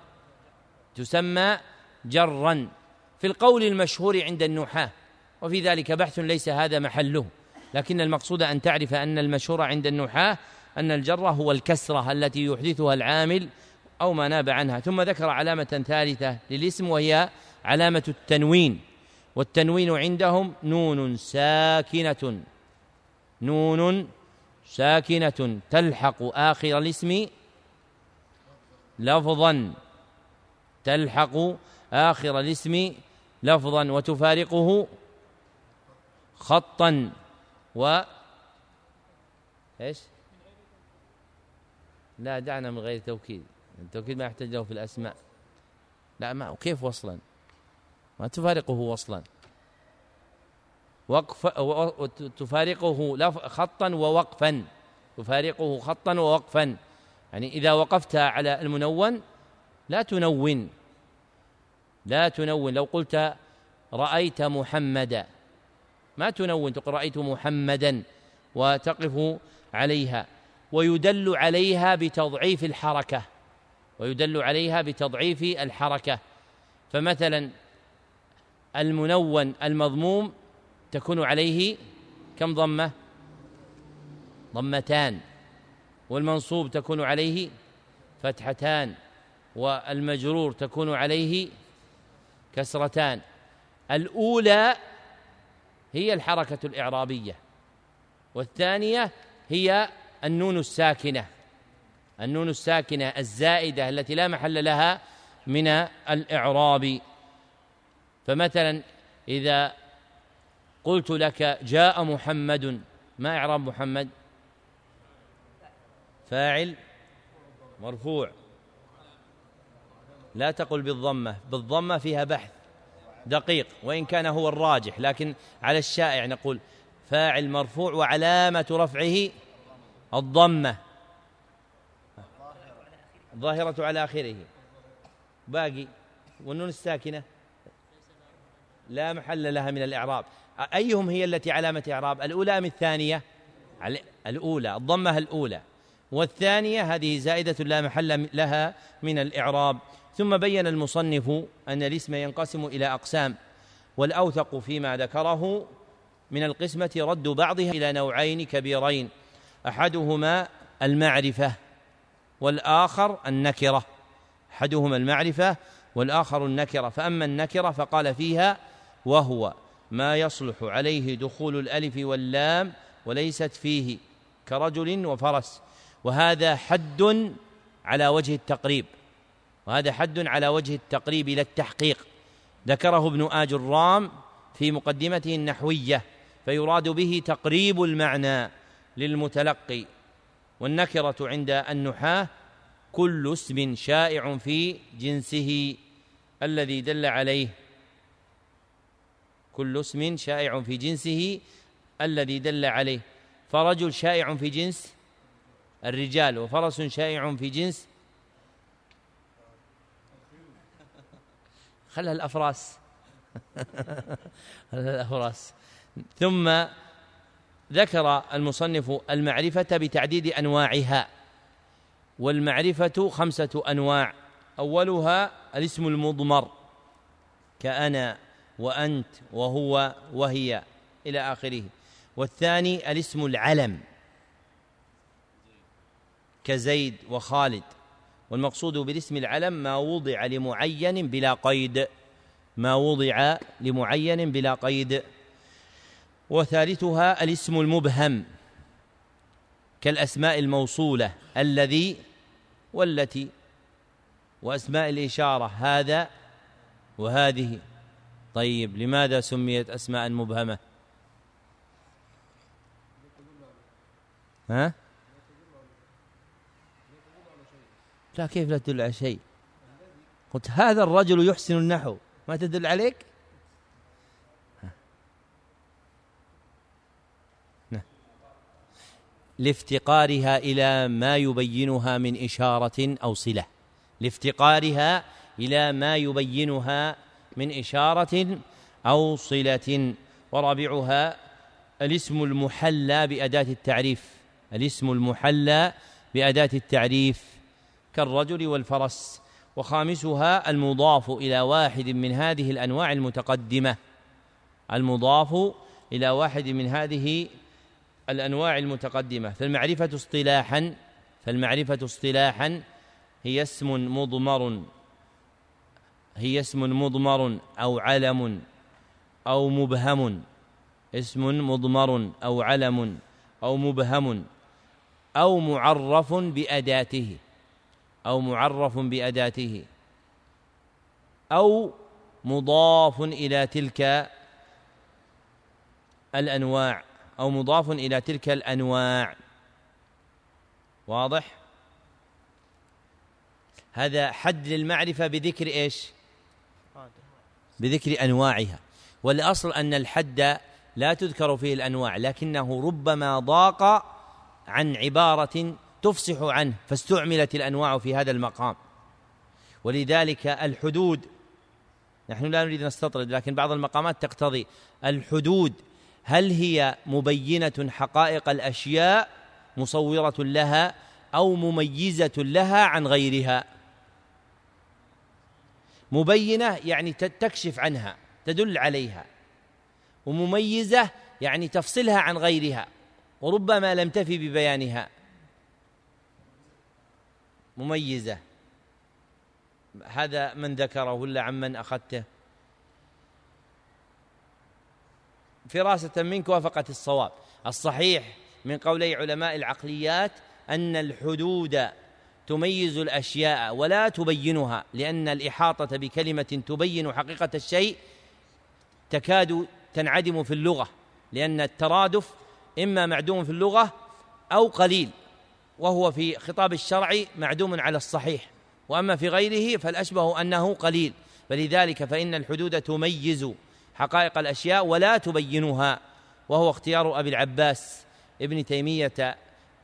تسمى جرا. في القول المشهور عند النحاة وفي ذلك بحث ليس هذا محله. لكن المقصود أن تعرف أن المشهور عند النحاة أن الجر هو الكسرة التي يحدثها العامل أو ما ناب عنها. ثم ذكر علامة ثالثة للاسم وهي علامة التنوين. والتنوين عندهم نون ساكنة. نون ساكنة تلحق آخر الاسم لفظا. تلحق آخر الاسم لفظا وتفارقه خطا و إيش؟ لا دعنا من غير توكيد. التوكيد ما يحتاج له في الأسماء. لا ما كيف وصلا؟ ما تفارقه وصلا. وقف تفارقه خطا ووقفا. تفارقه خطا ووقفا. يعني إذا وقفت على المنون لا تنون. لا تنون. لو قلت رأيت محمدا ما تنون تقول رأيت محمدا وتقف عليها. ويدل عليها بتضعيف الحركة. ويدل عليها بتضعيف الحركة. فمثلا المنون المضموم تكون عليه كم ضمة؟ ضمتان. والمنصوب تكون عليه فتحتان. والمجرور تكون عليه كسرتان. الأولى هي الحركة الإعرابية والثانية هي النون الساكنة. النون الساكنة الزائدة التي لا محل لها من الإعراب. فمثلا إذا قلت لك جاء محمد ما إعراب محمد؟ فاعل مرفوع. لا تقل بالضمة. بالضمة فيها بحث دقيق وإن كان هو الراجح. لكن على الشائع نقول فاعل مرفوع وعلامة رفعه الضمة. الظاهرة على آخره. باقي. والنون الساكنة. لا محل لها من الإعراب. أيهم هي التي علامة إعراب؟ الأولى أم الثانية؟ الأولى. الضمة الأولى. والثانية هذه زائدة لا محل لها من الإعراب. ثم بين المصنف أن الاسم ينقسم إلى أقسام والأوثق فيما ذكره من القسمة رد بعضها إلى نوعين كبيرين أحدهما المعرفة والآخر النكرة أحدهما المعرفة والآخر النكرة فأما النكرة فقال فيها وهو ما يصلح عليه دخول الألف واللام وليست فيه كرجل وفرس وهذا حد على وجه التقريب. وهذا حد على وجه التقريب إلى التحقيق. ذكره ابن آج الرام في مقدمته النحوية فيراد به تقريب المعنى للمتلقي. والنكرة عند النحاة كل اسم شائع في جنسه الذي دل عليه. كل اسم شائع في جنسه الذي دل عليه. فرجل شائع في جنس الرجال وفرس شائع في جنس خلها الأفراس. خلها الأفراس. ثم ذكر المصنف المعرفة بتعديد أنواعها. والمعرفة خمسة أنواع. أولها الاسم المضمر. كأنا وأنت وهو وهي إلى آخره. والثاني الاسم العلم. كزيد وخالد. والمقصود بالاسم العلم ما وضع لمعين بلا قيد. ما وضع لمعين بلا قيد. وثالثها الاسم المبهم كالأسماء الموصولة الذي والتي وأسماء الإشارة هذا وهذه. طيب لماذا سميت أسماء مبهمة؟ ها؟ لا كيف لا تدل على شيء؟ قلت هذا الرجل يحسن النحو ما تدل عليك. لافتقارها إلى ما يبينها من إشارة أو صلة. لافتقارها إلى ما يبينها من إشارة أو صلة. ورابعها الاسم المحلى بأداة التعريف. الاسم المحلى بأداة التعريف. كالرجل والفرس وخامسها المضاف إلى واحد من هذه الأنواع المتقدمة. المضاف إلى واحد من هذه الأنواع المتقدمة. فالمعرفة اصطلاحا فالمعرفة اصطلاحا هي اسم مضمر هي اسم مضمر أو علم أو مبهم. اسم مضمر أو علم أو مبهم أو معرف بأداته. أو معرف بأداته أو مضاف إلى تلك الأنواع أو مضاف إلى تلك الأنواع. واضح؟ هذا حد للمعرفة بذكر إيش؟ بذكر أنواعها. والأصل أن الحد لا تذكر فيه الأنواع لكنه ربما ضاق عن عبارة تفصح عنه فاستعملت الأنواع في هذا المقام. ولذلك الحدود نحن لا نريد نستطرد لكن بعض المقامات تقتضي الحدود. هل هي مبينة حقائق الأشياء مصورة لها أو مميزة لها عن غيرها؟ مبينة يعني تكشف عنها تدل عليها. ومميزة يعني تفصلها عن غيرها. وربما لم تفي ببيانها. مميزة. هذا من ذكره ولا عمن أخذته؟ فراسة منك وافقت الصواب. الصحيح من قولي علماء العقليات أن الحدود تميز الأشياء ولا تبينها لأن الإحاطة بكلمة تبين حقيقة الشيء تكاد تنعدم في اللغة لأن الترادف إما معدوم في اللغة أو قليل. وهو في خطاب الشرع معدوم على الصحيح. وأما في غيره فالأشبه أنه قليل. فلذلك فإن الحدود تميز حقائق الأشياء ولا تبينها. وهو اختيار أبي العباس ابن تيمية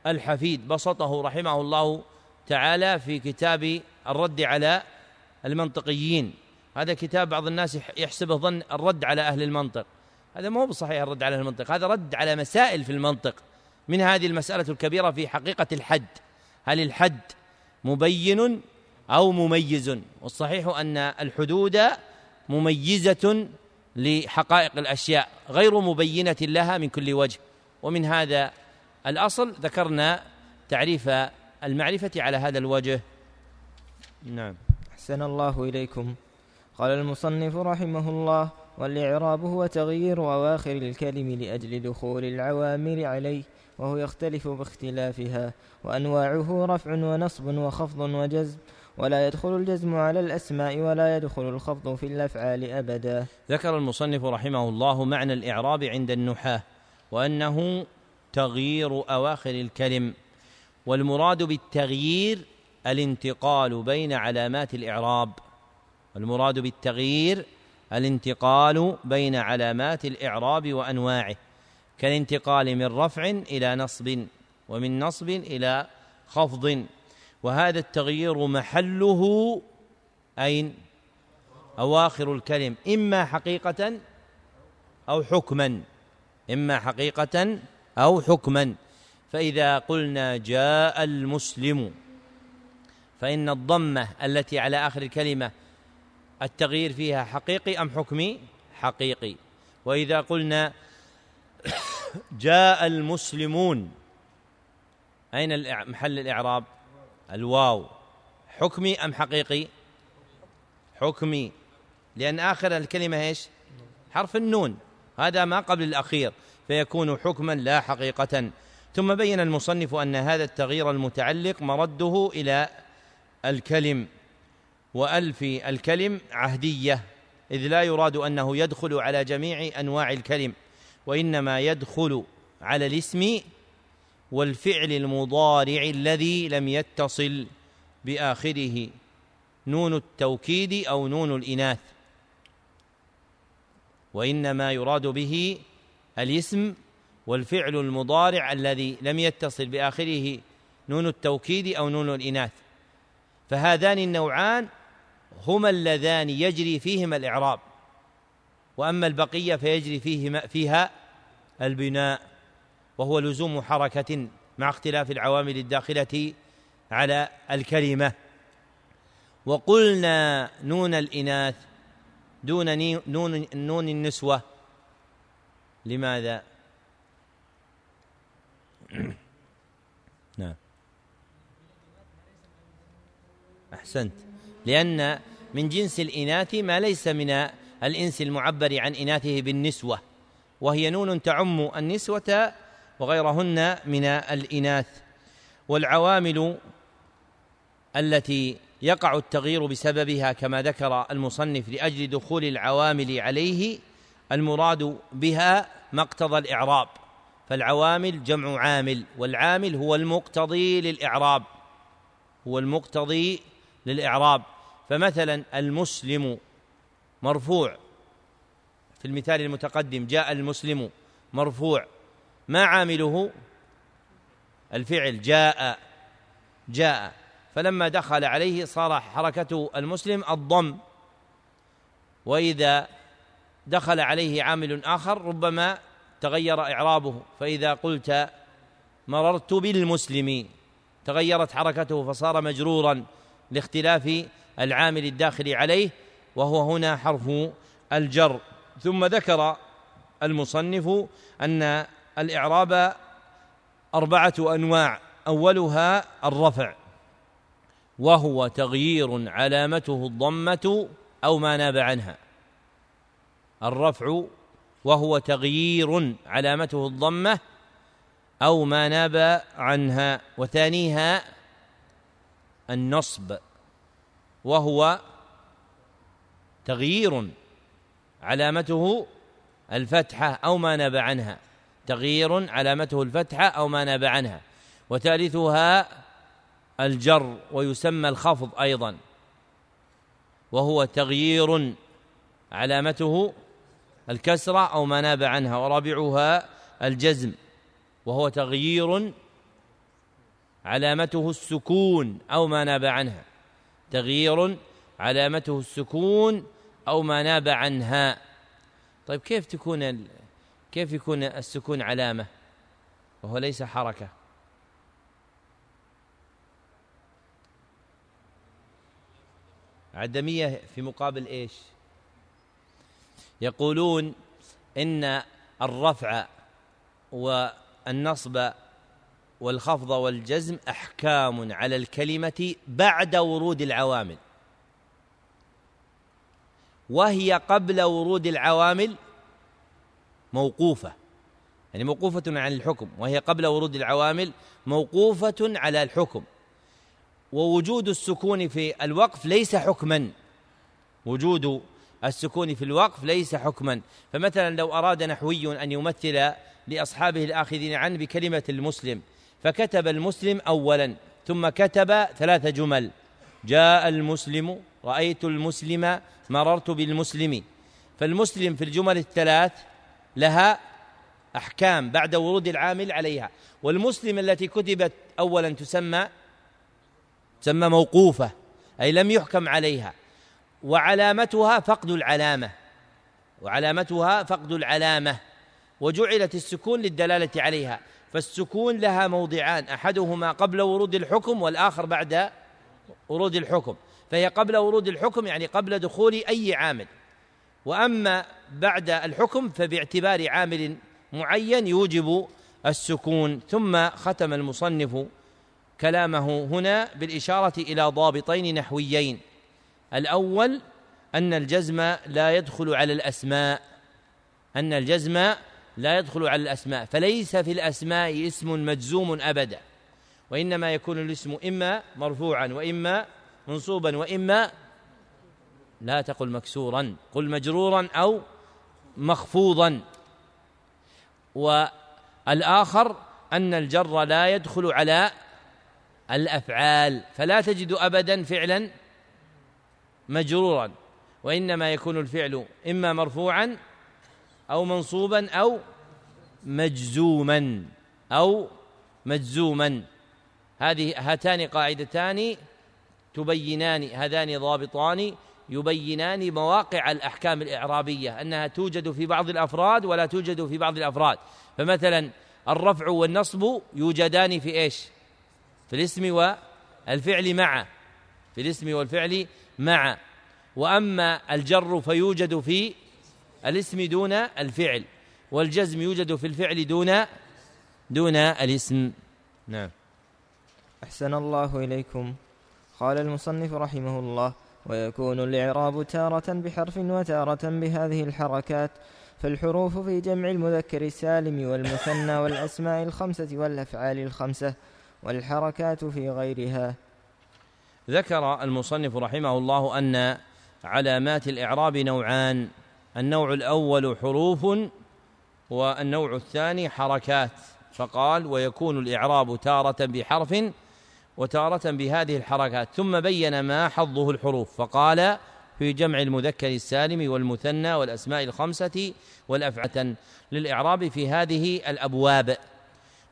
الحفيد. بسطه رحمه الله تعالى في كتاب الرد على المنطقيين. هذا كتاب بعض الناس يحسبه ظن الرد على أهل المنطق. هذا مو بصحيح الرد على المنطق. هذا رد على مسائل في المنطق. من هذه المسألة الكبيرة في حقيقة الحد. هل الحد مبين أو مميز؟ والصحيح أن الحدود مميزة لحقائق الأشياء غير مبينة لها من كل وجه. ومن هذا الأصل ذكرنا تعريف المعرفة على هذا الوجه. نعم. أحسن الله إليكم. قال المصنف رحمه الله والإعراب هو تغيير أواخر الكلم لأجل دخول العوامل عليه. وهو يختلف باختلافها وأنواعه رفع ونصب وخفض وجزم ولا يدخل الجزم على الأسماء ولا يدخل الخفض في الأفعال أبدا. ذكر المصنف رحمه الله معنى الإعراب عند النحاة وأنه تغيير أواخر الكلم والمراد بالتغيير الانتقال بين علامات الإعراب. المراد بالتغيير الانتقال بين علامات الإعراب وأنواعه. كالانتقال من رفع إلى نصب ومن نصب إلى خفض. وهذا التغيير محله أين؟ أواخر الكلم. إما حقيقة أو حكما. إما حقيقة أو حكما. فإذا قلنا جاء المسلم فإن الضمة التي على آخر الكلمة التغيير فيها حقيقي أم حكمي؟ حقيقي. وإذا قلنا جاء المسلمون. أين محل الإعراب؟ الواو. حكمي أم حقيقي؟ حكمي. لأن آخر الكلمة إيش؟ حرف النون. هذا ما قبل الأخير. فيكون حكما لا حقيقة. ثم بين المصنف أن هذا التغيير المتعلق مرده إلى الكلم. وألف الكلم عهدية. إذ لا يراد أنه يدخل على جميع أنواع الكلم. وإنما يدخل على الاسم والفعل المضارع الذي لم يتصل بآخره. نون التوكيد أو نون الإناث. وإنما يراد به الاسم والفعل المضارع الذي لم يتصل بآخره. نون التوكيد أو نون الإناث. فهذان النوعان هما اللذان يجري فيهما الإعراب. وأما البقية فيجري فيهما فيها البناء وهو لزوم حركة مع اختلاف العوامل الداخلة على الكلمة. وقلنا نون الإناث دون نون نون النسوة. لماذا؟ نعم. أحسنت. لأن من جنس الإناث ما ليس من الإنس المعبر عن إناثه بالنسوة وهي نون تعم النسوة وغيرهن من الإناث. والعوامل التي يقع التغيير بسببها كما ذكر المصنف لأجل دخول العوامل عليه المراد بها مقتضى الإعراب. فالعوامل جمع عامل والعامل هو المقتضي للإعراب هو المقتضي للإعراب. فمثلا المسلم مرفوع. في المثال المتقدم جاء المسلم مرفوع. ما عامله؟ الفعل جاء جاء. فلما دخل عليه صار حركته المسلم الضم. وإذا دخل عليه عامل آخر ربما تغير إعرابه. فإذا قلت مررت بالمسلم تغيرت حركته فصار مجرورا لاختلاف العامل الداخل عليه. وهو هنا حرف الجر. ثم ذكر المصنف أن الإعراب أربعة أنواع أولها الرفع وهو تغيير علامته الضمة أو ما ناب عنها. الرفع وهو تغيير علامته الضمة أو ما ناب عنها. وثانيها النصب وهو تغيير علامته الفتحة أو ما ناب عنها. تغيير علامته الفتحة أو ما ناب عنها. وثالثها الجر ويسمى الخفض أيضا. وهو تغيير علامته الكسرة أو ما ناب عنها. ورابعها الجزم وهو تغيير علامته السكون أو ما ناب عنها. تغيير علامته السكون أو ما ناب عنها. طيب كيف تكون كيف يكون السكون علامة؟ وهو ليس حركة. عدمية في مقابل إيش؟ يقولون إن الرفع والنصب والخفض والجزم أحكام على الكلمة بعد ورود العوامل. وهي قبل ورود العوامل موقوفة. يعني موقوفة عن الحكم وهي قبل ورود العوامل موقوفة على الحكم. ووجود السكون في الوقف ليس حكما. وجود السكون في الوقف ليس حكما. فمثلا لو أراد نحوي أن يمثل لأصحابه الآخذين عنه بكلمة المسلم فكتب المسلم أولا ثم كتب ثلاث جمل. جاء المسلم رأيت المسلم مررت بالمسلم. فالمسلم في الجمل الثلاث لها أحكام بعد ورود العامل عليها. والمسلم التي كتبت أولا تسمى تسمى موقوفة أي لم يحكم عليها. وعلامتها فقد العلامة. وعلامتها فقد العلامة. وجعلت السكون للدلالة عليها. فالسكون لها موضعان أحدهما قبل ورود الحكم والآخر بعد ورود الحكم. فهي قبل ورود الحكم يعني قبل دخول أي عامل. وأما بعد الحكم فباعتبار عامل معين يوجب السكون. ثم ختم المصنف كلامه هنا بالإشارة إلى ضابطين نحويين. الأول أن الجزم لا يدخل على الأسماء. أن الجزم لا يدخل على الأسماء فليس في الأسماء اسم مجزوم أبدا وإنما يكون الاسم إما مرفوعا وإما منصوبا وإما لا تقل مكسورا قل مجرورا أو مخفوضا. والآخر أن الجر لا يدخل على الأفعال فلا تجد ابدا فعلا مجرورا وإنما يكون الفعل إما مرفوعا أو منصوبا أو مجزوما أو مجزوما. هذه هاتان قاعدتان تبينان هذان ضابطان يبينان مواقع الأحكام الإعرابية أنها توجد في بعض الأفراد ولا توجد في بعض الأفراد. فمثلا الرفع والنصب يوجدان في إيش؟ في الاسم والفعل معا في الاسم والفعل معا وأما الجر فيوجد في الاسم دون الفعل والجزم يوجد في الفعل دون دون الاسم. نعم. أحسن الله إليكم. قال المصنف رحمه الله ويكون الإعراب تارة بحرف وتارة بهذه الحركات فالحروف في جمع المذكر السالم والمثنى والأسماء الخمسة والأفعال الخمسة والحركات في غيرها. ذكر المصنف رحمه الله أن علامات الإعراب نوعان النوع الأول حروف والنوع الثاني حركات فقال ويكون الإعراب تارة بحرف وتارة بهذه الحركات ثم بين ما حظه الحروف فقال في جمع المذكر السالم والمثنى والأسماء الخمسة والافعه للإعراب في هذه الأبواب.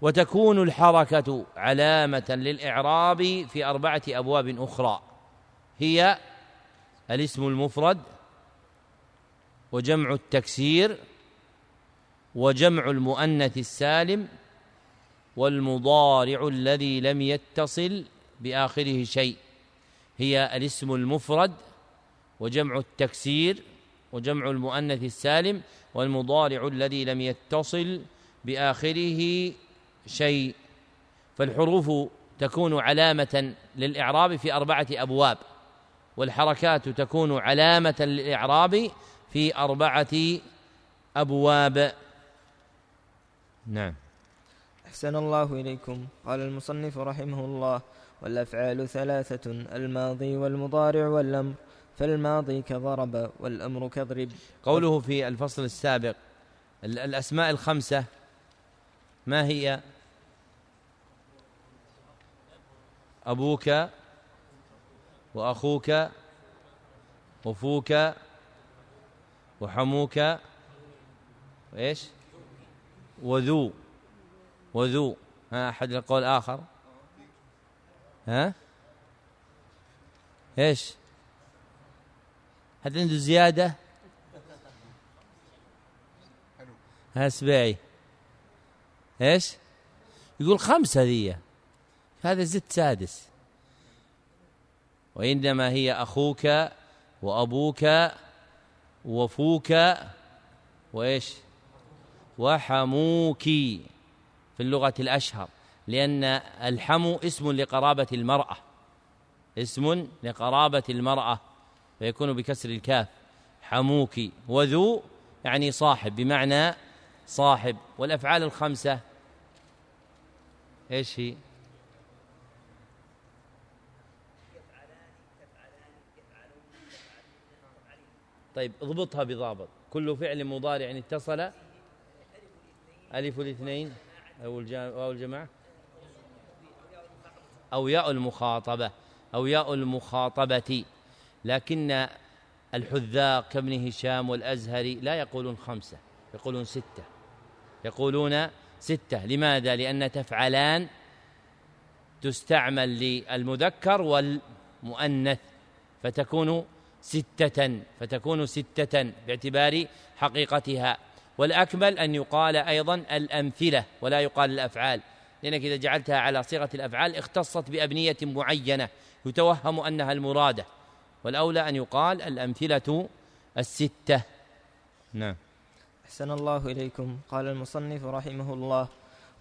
وتكون الحركة علامة للإعراب في أربعة أبواب أخرى. هي الاسم المفرد وجمع التكسير وجمع المؤنث السالم والمضارع الذي لم يتصل بآخره شيء. هي الاسم المفرد وجمع التكسير وجمع المؤنث السالم والمضارع الذي لم يتصل بآخره شيء. فالحروف تكون علامة للإعراب في أربعة أبواب والحركات تكون علامة للإعراب في أربعة أبواب. نعم. أحسن الله إليكم. قال المصنف رحمه الله والأفعال ثلاثة الماضي والمضارع والأمر. فالماضي كضرب والأمر كضرب. قوله في الفصل السابق الأسماء الخمسة ما هي؟ أبوك وأخوك وفوك وحموك. وإيش؟ وذو. وذو. ها أحد القول آخر؟ ها؟ إيش؟ هل عنده زيادة؟ ها سبيعي. إيش؟ يقول خمسة ذي هذا زد سادس. وإنما هي أخوك وأبوك وفوك وإيش؟ وحموك. في اللغة الأشهر لأن الحمو اسم لقرابة المرأة اسم لقرابة المرأة فيكون بكسر الكاف حموك وذو يعني صاحب بمعنى صاحب. والأفعال الخمسة إيش هي؟ طيب اضبطها بضابط. كل فعل مضارع اتصل؟ ألف الاثنين أو الجماعة؟ أو ياء المخاطبة أو ياء المخاطبة. لكن الحذاق كابن هشام والأزهري لا يقولون خمسة يقولون ستة. يقولون ستة. لماذا؟ لأن تفعلان تستعمل للمذكر والمؤنث فتكون ستة فتكون ستة باعتبار حقيقتها. والأكمل أن يقال أيضا الأمثلة ولا يقال الأفعال لأنك إذا جعلتها على صيغة الأفعال اختصت بأبنية معينة يتوهم أنها المرادة. والأولى أن يقال الأمثلة الستة. نعم. أحسن الله إليكم. قال المصنف رحمه الله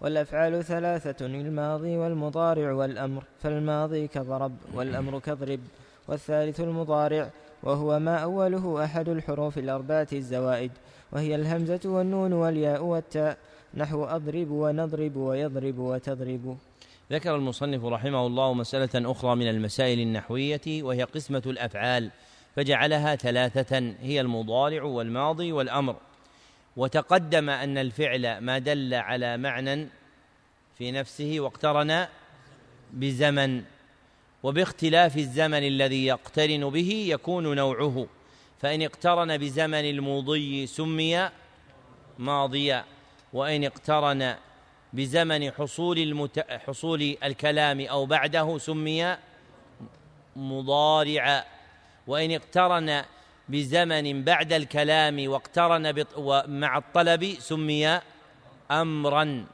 والأفعال ثلاثة الماضي والمضارع والأمر فالماضي كضرب والأمر كضرب والثالث المضارع وهو ما أوله أحد الحروف الأربعة الزوائد. وهي الهمزة والنون والياء والتاء. نحو أضرب ونضرب ويضرب وتضرب. ذكر المصنف رحمه الله مسألة أخرى من المسائل النحوية وهي قسمة الأفعال فجعلها ثلاثة هي المضارع والماضي والأمر. وتقدم أن الفعل ما دل على معنى في نفسه واقترن بزمن وباختلاف الزمن الذي يقترن به يكون نوعه. فإن اقترن بزمن المضي سمي ماضيا وإن اقترن بزمن حصول المت... حصول الكلام أو بعده سمي مضارعا وإن اقترن بزمن بعد الكلام واقترن بط... مع الطلب سمي أمرا.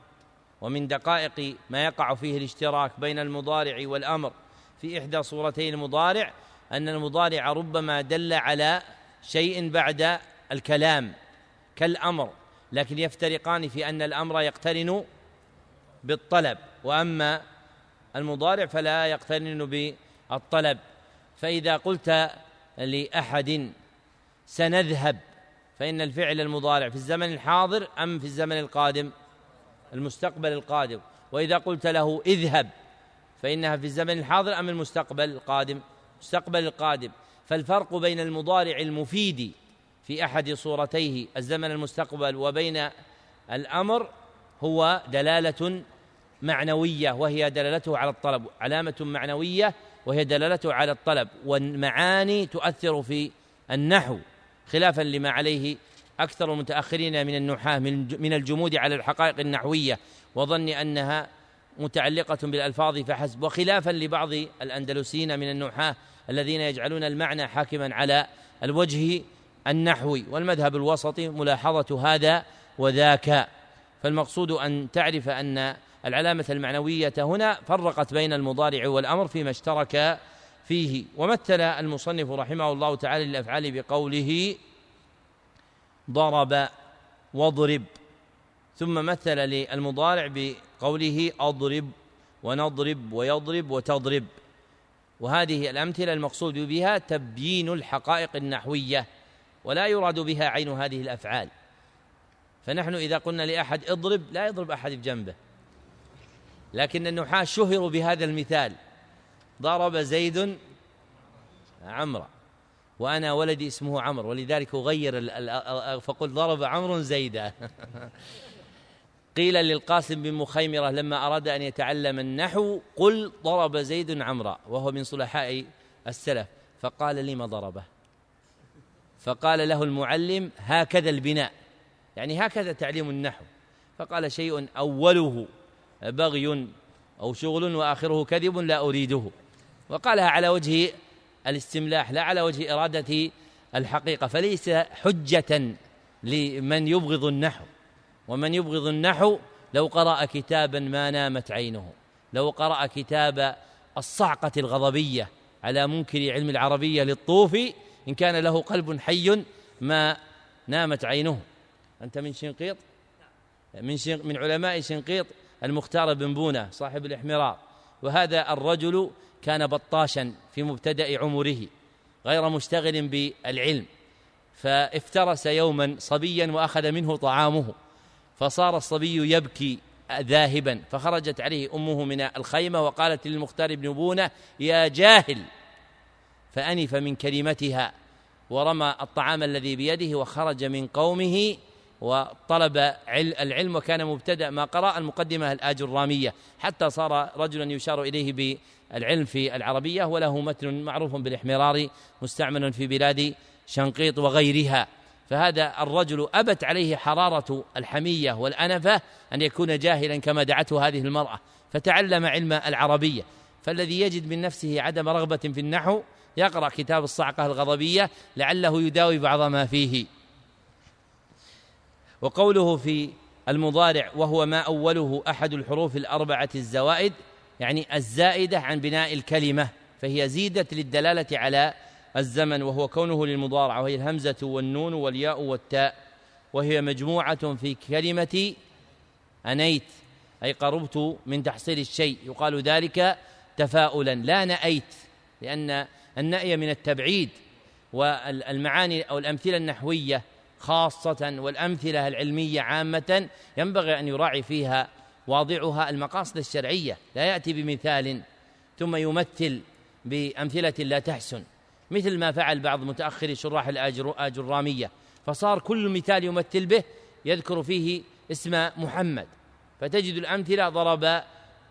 ومن دقائق ما يقع فيه الاشتراك بين المضارع والأمر في إحدى صورتي المضارع أن المضارع ربما دل على شيء بعد الكلام كالأمر لكن يفترقان في أن الأمر يقترن بالطلب وأما المضارع فلا يقترن بالطلب. فإذا قلت لأحد سنذهب فإن الفعل المضارع في الزمن الحاضر أم في الزمن القادم؟ المستقبل القادم. وإذا قلت له اذهب فإنها في الزمن الحاضر أم المستقبل القادم؟ المستقبل القادم فالفرق بين المضارع المفيد في أحد صورتيه الزمن المستقبل وبين الأمر هو دلالة معنوية وهي دلالته على الطلب علامة معنوية وهي دلالته على الطلب والمعاني تؤثر في النحو خلافا لما عليه أكثر المتأخرين من النحاة من الجمود على الحقائق النحوية وظن أنها متعلقة بالألفاظ فحسب وخلافا لبعض الأندلسيين من النحاة الذين يجعلون المعنى حاكما على الوجه النحوي والمذهب الوسطي ملاحظة هذا وذاك. فالمقصود أن تعرف أن العلامة المعنوية هنا فرقت بين المضارع والأمر فيما اشترك فيه. ومثل المصنف رحمه الله تعالى للأفعال بقوله ضرب واضرب ثم مثل للمضارع بقوله أضرب ونضرب ويضرب وتضرب. وهذه الأمثلة المقصود بها تبيين الحقائق النحوية ولا يراد بها عين هذه الأفعال. فنحن إذا قلنا لأحد اضرب لا يضرب أحد بجنبه. لكن النحاة شهروا بهذا المثال. ضرب زيد عمرا وأنا ولدي اسمه عمرو ولذلك أغير فقل ضرب عمرو زيدا. قيل للقاسم بن مخيمرة لما أراد أن يتعلم النحو قل ضرب زيد عمرا وهو من صلحاء السلف فقال لم ضربه؟ فقال له المعلم هكذا البناء يعني هكذا تعليم النحو. فقال شيء أوله بغي أو شغل وآخره كذب لا أريده. وقالها على وجه الاستملاح لا على وجه إرادة الحقيقة فليس حجة لمن يبغض النحو. ومن يبغض النحو لو قرأ كتابا ما نامت عينه لو قرأ كتاب الصعقة الغضبية على منكر علم العربية للطوفي إن كان له قلب حي ما نامت عينه. أنت من شنقيط؟ من شنق من علماء شنقيط المختار بن بونة صاحب الإحمرار. وهذا الرجل كان بطاشا في مبتدأ عمره غير مشتغل بالعلم. فافترس يوما صبيا وأخذ منه طعامه. فصار الصبي يبكي ذاهبا. فخرجت عليه أمه من الخيمة وقالت للمختار بن بونة يا جاهل! فأنف من كلمتها ورمى الطعام الذي بيده وخرج من قومه وطلب العلم وكان مبتدأ ما قرأ المقدمة الآجرامية. حتى صار رجلا يشار إليه بالعلم في العربية وله متن معروف بالإحمرار مستعمل في بلاد شنقيط وغيرها. فهذا الرجل أبت عليه حرارة الحمية والأنفة أن يكون جاهلا كما دعته هذه المرأة فتعلم علم العربية. فالذي يجد من نفسه عدم رغبة في النحو يقرأ كتاب الصعقة الغضبية لعله يداوي بعض ما فيه. وقوله في المضارع وهو ما أوله أحد الحروف الأربعة الزوائد يعني الزائدة عن بناء الكلمة فهي زيدت للدلالة على الزمن وهو كونه للمضارع وهي الهمزة والنون والياء والتاء. وهي مجموعة في كلمة أنيت أي قربت من تحصيل الشيء. يقال ذلك تفاؤلا لا نأيت لأن النأي من التبعيد والمعاني أو الأمثلة النحوية خاصة والأمثلة العلمية عامة ينبغي أن يراعي فيها واضعها. المقاصد الشرعية لا يأتي بمثال ثم يمثل بأمثلة لا تحسن. مثل ما فعل بعض متأخر شراح الآجرامية فصار كل مثال يمثل به يذكر فيه اسم محمد. فتجد الأمثلة ضرب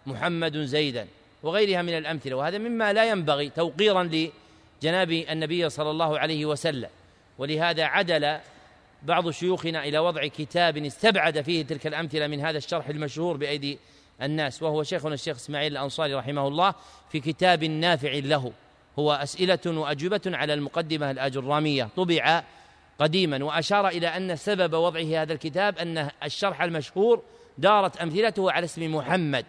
محمد زيدا وغيرها من الأمثلة. وهذا مما لا ينبغي توقيرا لجناب النبي صلى الله عليه وسلم. ولهذا عدل بعض شيوخنا إلى وضع كتاب استبعد فيه تلك الأمثلة من هذا الشرح المشهور بأيدي الناس. وهو شيخنا الشيخ إسماعيل الأنصاري رحمه الله في كتاب نافع له. هو أسئلة وأجوبة على المقدمة الآجرامية. طبع قديما وأشار إلى أن سبب وضعه هذا الكتاب أن الشرح المشهور دارت أمثلته على اسم محمد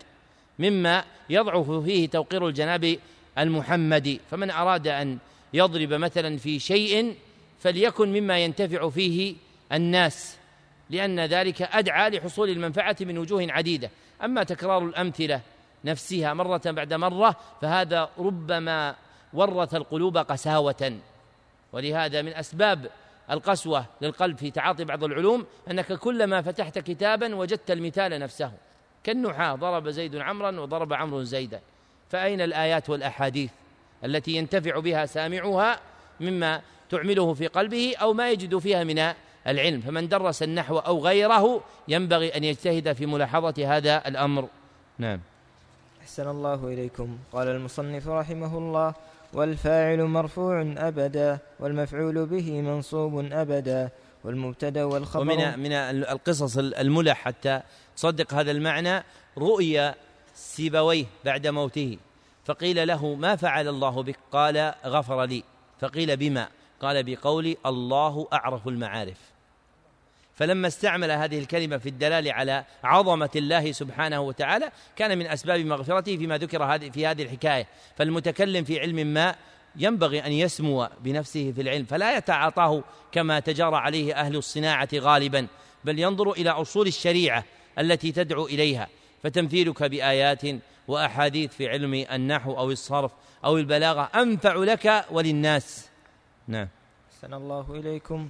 مما يضعف فيه توقير الجناب المحمدي. فمن أراد أن يضرب مثلا في شيء فليكن مما ينتفع فيه الناس لأن ذلك أدعى لحصول المنفعة من وجوه عديدة. أما تكرار الأمثلة نفسها مرة بعد مرة فهذا ربما ورث القلوب قساوة. ولهذا من أسباب القسوة للقلب في تعاطي بعض العلوم أنك كلما فتحت كتابا وجدت المثال نفسه. كالنحاة ضرب زيد عمرا وضرب عمرو زيدا. فأين الآيات والأحاديث التي ينتفع بها سامعها مما تعمله في قلبه أو ما يجد فيها من العلم؟ فمن درس النحو أو غيره ينبغي أن يجتهد في ملاحظة هذا الأمر. نعم. أحسن الله إليكم. قال المصنف رحمه الله والفاعل مرفوع أبدا والمفعول به منصوب أبدا والمبتدا والخبر ومن من القصص الملح حتى تصدق هذا المعنى رؤيا سيبويه بعد موته فقيل له ما فعل الله بك؟ قال غفر لي. فقيل بما؟ قال بقول الله أعرف المعارف. فلما استعمل هذه الكلمة في الدلالة على عظمة الله سبحانه وتعالى كان من أسباب مغفرته فيما ذكر في هذه الحكاية. فالمتكلم في علم ما ينبغي أن يسمو بنفسه في العلم فلا يتعاطاه كما تجارى عليه أهل الصناعة غالبا بل ينظر إلى أصول الشريعة التي تدعو إليها. فتمثيلك بآيات وأحاديث في علم النحو أو الصرف أو البلاغة أنفع لك وللناس. نعم. أحسن الله إليكم.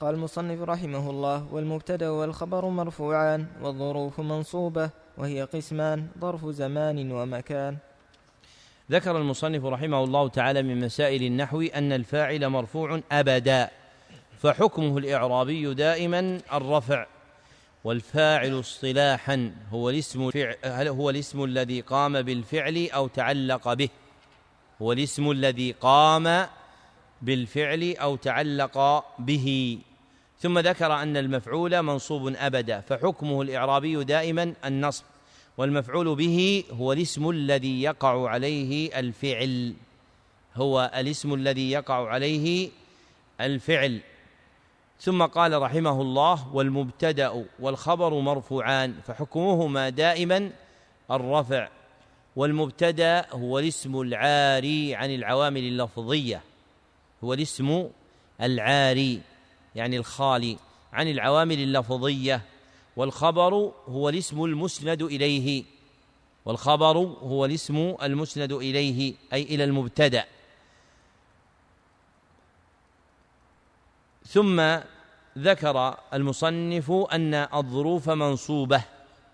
قال المصنف رحمه الله والمبتدا والخبر مرفوعان والظروف منصوبة وهي قسمان ظرف زمان ومكان. ذكر المصنف رحمه الله تعالى من مسائل النحو أن الفاعل مرفوع أبدا فحكمه الإعرابي دائما الرفع والفاعل اصطلاحا هو الاسم هل هو الاسم الذي قام بالفعل أو تعلق به؟ هو الاسم الذي قام بالفعل أو تعلق به. ثم ذكر أن المفعول منصوب أبدا فحكمه الإعرابي دائما النصب والمفعول به هو الاسم الذي يقع عليه الفعل هو الاسم الذي يقع عليه الفعل. ثم قال رحمه الله والمبتدأ والخبر مرفوعان فحكمهما دائما الرفع. والمبتدأ هو الاسم العاري عن العوامل اللفظية هو الاسم العاري. يعني الخالي عن العوامل اللفظية والخبر هو الاسم المسند إليه. والخبر هو الاسم المسند إليه أي إلى المبتدأ. ثم ذكر المصنف أن الظروف منصوبة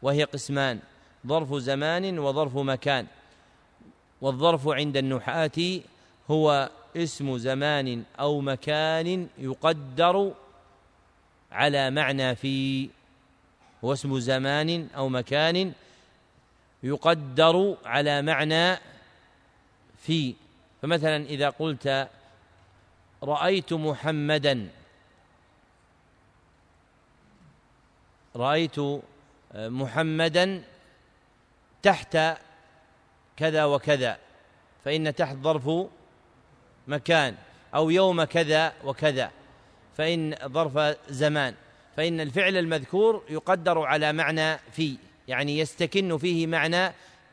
وهي قسمان ظرف زمان وظرف مكان. والظرف عند النحاة هو اسم زمان أو مكان يقدر على معنى في هو اسم زمان أو مكان يقدر على معنى في. فمثلا إذا قلت رأيت محمدا رأيت محمدا تحت كذا وكذا فإن تحت ظرف مكان أو يوم كذا وكذا. فإن ظرف زمان. فإن الفعل المذكور يقدر على معنى في يعني يستكن فيه معنى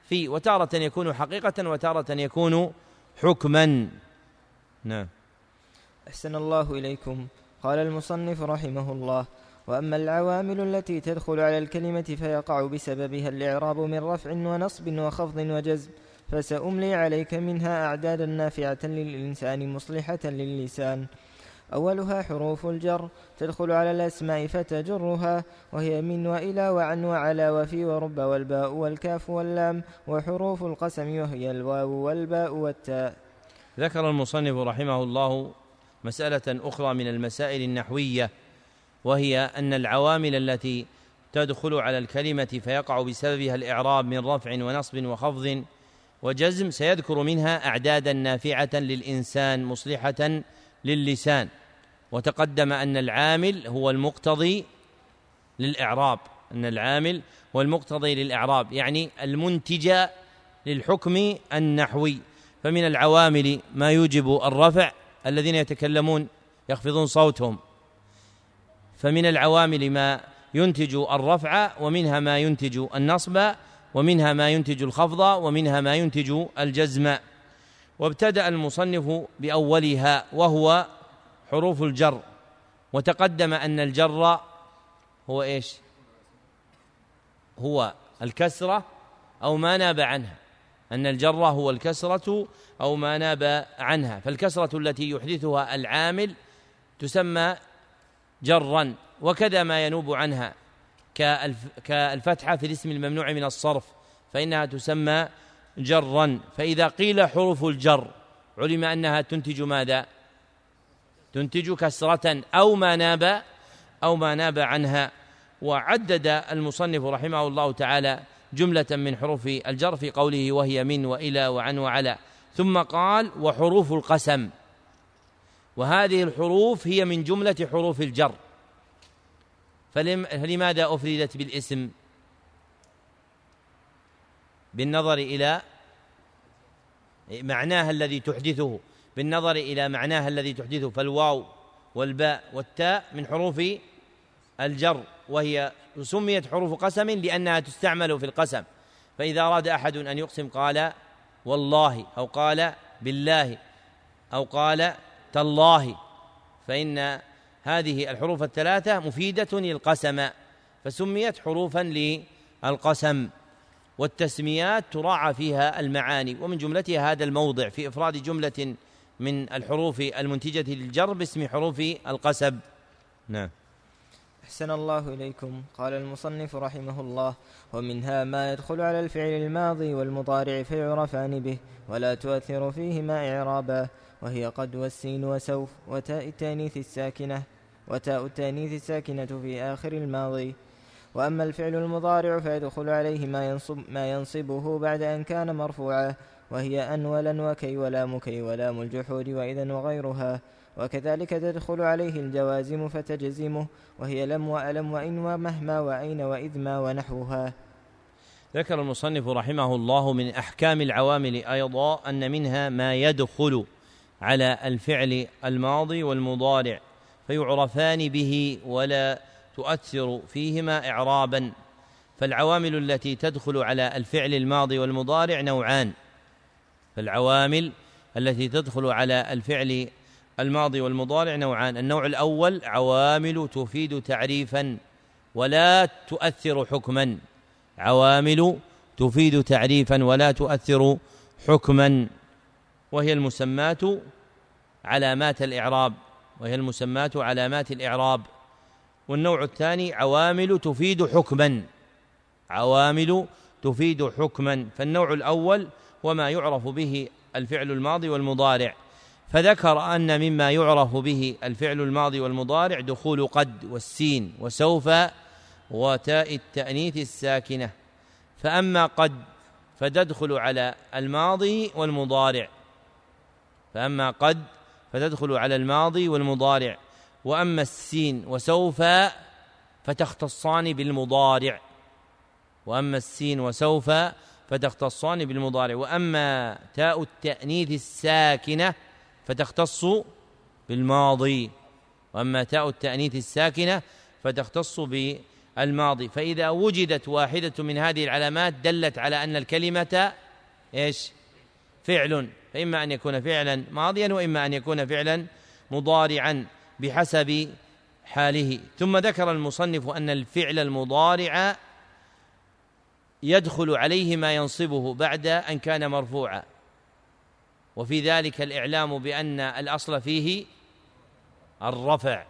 في. وتارة يكون حقيقة وتارة يكون حكما. نعم. أحسن الله إليكم. قال المصنف رحمه الله وأما العوامل التي تدخل على الكلمة فيقع بسببها الإعراب من رفع ونصب وخفض وجزم. فسأملي عليك منها أعدادا نافعة للإنسان مصلحة للسان. أولها حروف الجر تدخل على الأسماء فتجرها وهي من وإلى وعن وعلى وفي ورب والباء والكاف واللام وحروف القسم وهي الواو والباء والتاء. ذكر المصنف رحمه الله مسألة أخرى من المسائل النحوية وهي أن العوامل التي تدخل على الكلمة فيقع بسببها الإعراب من رفع ونصب وخفض وجزم سيذكر منها أعدادا نافعة للإنسان مصلحة للسان. وتقدم أن العامل هو المقتضي للإعراب. أن العامل هو المقتضي للإعراب يعني المنتج للحكم النحوي. فمن العوامل ما يوجب الرفع الذين يتكلمون يخفضون صوتهم. فمن العوامل ما ينتج الرفع ومنها ما ينتج النصب ومنها ما ينتج الخفض ومنها ما ينتج الجزم. وابتدأ المصنف بأولها وهو حروف الجر. وتقدم أن الجر هو إيش؟ هو الكسرة أو ما ناب عنها. أن الجر هو الكسرة أو ما ناب عنها. فالكسرة التي يحدثها العامل تسمى جرا. وكذا ما ينوب عنها. كالفتحة في الاسم الممنوع من الصرف فإنها تسمى جرا. فإذا قيل حروف الجر علم أنها تنتج ماذا؟ تنتج كسرة أو ما ناب أو ما ناب عنها. وعدد المصنف رحمه الله تعالى جملة من حروف الجر في قوله وهي من وإلى وعن وعلى. ثم قال وحروف القسم. وهذه الحروف هي من جملة حروف الجر. فلماذا أفردت بالاسم؟ بالنظر إلى معناها الذي تحدثه. بالنظر إلى معناها الذي تحدثه. فالواو والباء والتاء من حروف الجر وهي سميت حروف قسم لأنها تستعمل في القسم. فإذا أراد أحد أن يقسم قال والله أو قال بالله أو قال تالله. فإن هذه الحروف الثلاثة مفيدة للقسم فسميت حروفا للقسم. والتسميات تراعى فيها المعاني ومن جملتها هذا الموضع في إفراد جملة من الحروف المنتجة للجر باسم حروف القسب نعم. أحسن الله إليكم. قال المصنف رحمه الله ومنها ما يدخل على الفعل الماضي والمضارع فيعرفان به ولا تؤثر فيهما إعرابا. وهي قد والسين وسوف وتاء التانيث الساكنة وتاء التانيث الساكنة في آخر الماضي. وأما الفعل المضارع فيدخل عليه ما, ينصب ما ينصبه بعد أن كان مرفوعا وهي أن ولن وكي ولام كي ولام الجحود وإذا وغيرها. وكذلك تدخل عليه الجوازم فتجزمه وهي لم وألم وإن ومهما وأين وإذ ما ونحوها. ذكر المصنف رحمه الله من أحكام العوامل أيضا أن منها ما يدخل. على الفعل الماضي والمضارع فيعرفان به ولا تؤثر فيهما إعرابا. فالعوامل التي تدخل على الفعل الماضي والمضارع نوعان. فالعوامل التي تدخل على الفعل الماضي والمضارع نوعان. النوع الأول عوامل تفيد تعريفا ولا تؤثر حكما. عوامل تفيد تعريفا ولا تؤثر حكما. وهي المسمات علامات الإعراب وهي المسمات علامات الإعراب. والنوع الثاني عوامل تفيد حكما عوامل تفيد حكما. فالنوع الأول وما يعرف به الفعل الماضي والمضارع. فذكر أن مما يعرف به الفعل الماضي والمضارع دخول قد والسين وسوف وتاء التأنيث الساكنة. فأما قد فتدخل على الماضي والمضارع. فأما قد فتدخل على الماضي والمضارع وأما السين وسوف فتختصان بالمضارع. وأما السين وسوف فتختصان بالمضارع. وأما تاء التأنيث الساكنة فتختص بالماضي. وأما تاء التأنيث الساكنة فتختص بالماضي. فإذا وجدت واحدة من هذه العلامات دلت على أن الكلمة إيش؟ فعل. فاما أن يكون فعلا ماضيا وإما أن يكون فعلا مضارعا بحسب حاله. ثم ذكر المصنف أن الفعل المضارع يدخل عليه ما ينصبه بعد أن كان مرفوعا. وفي ذلك الإعلام بأن الأصل فيه الرفع.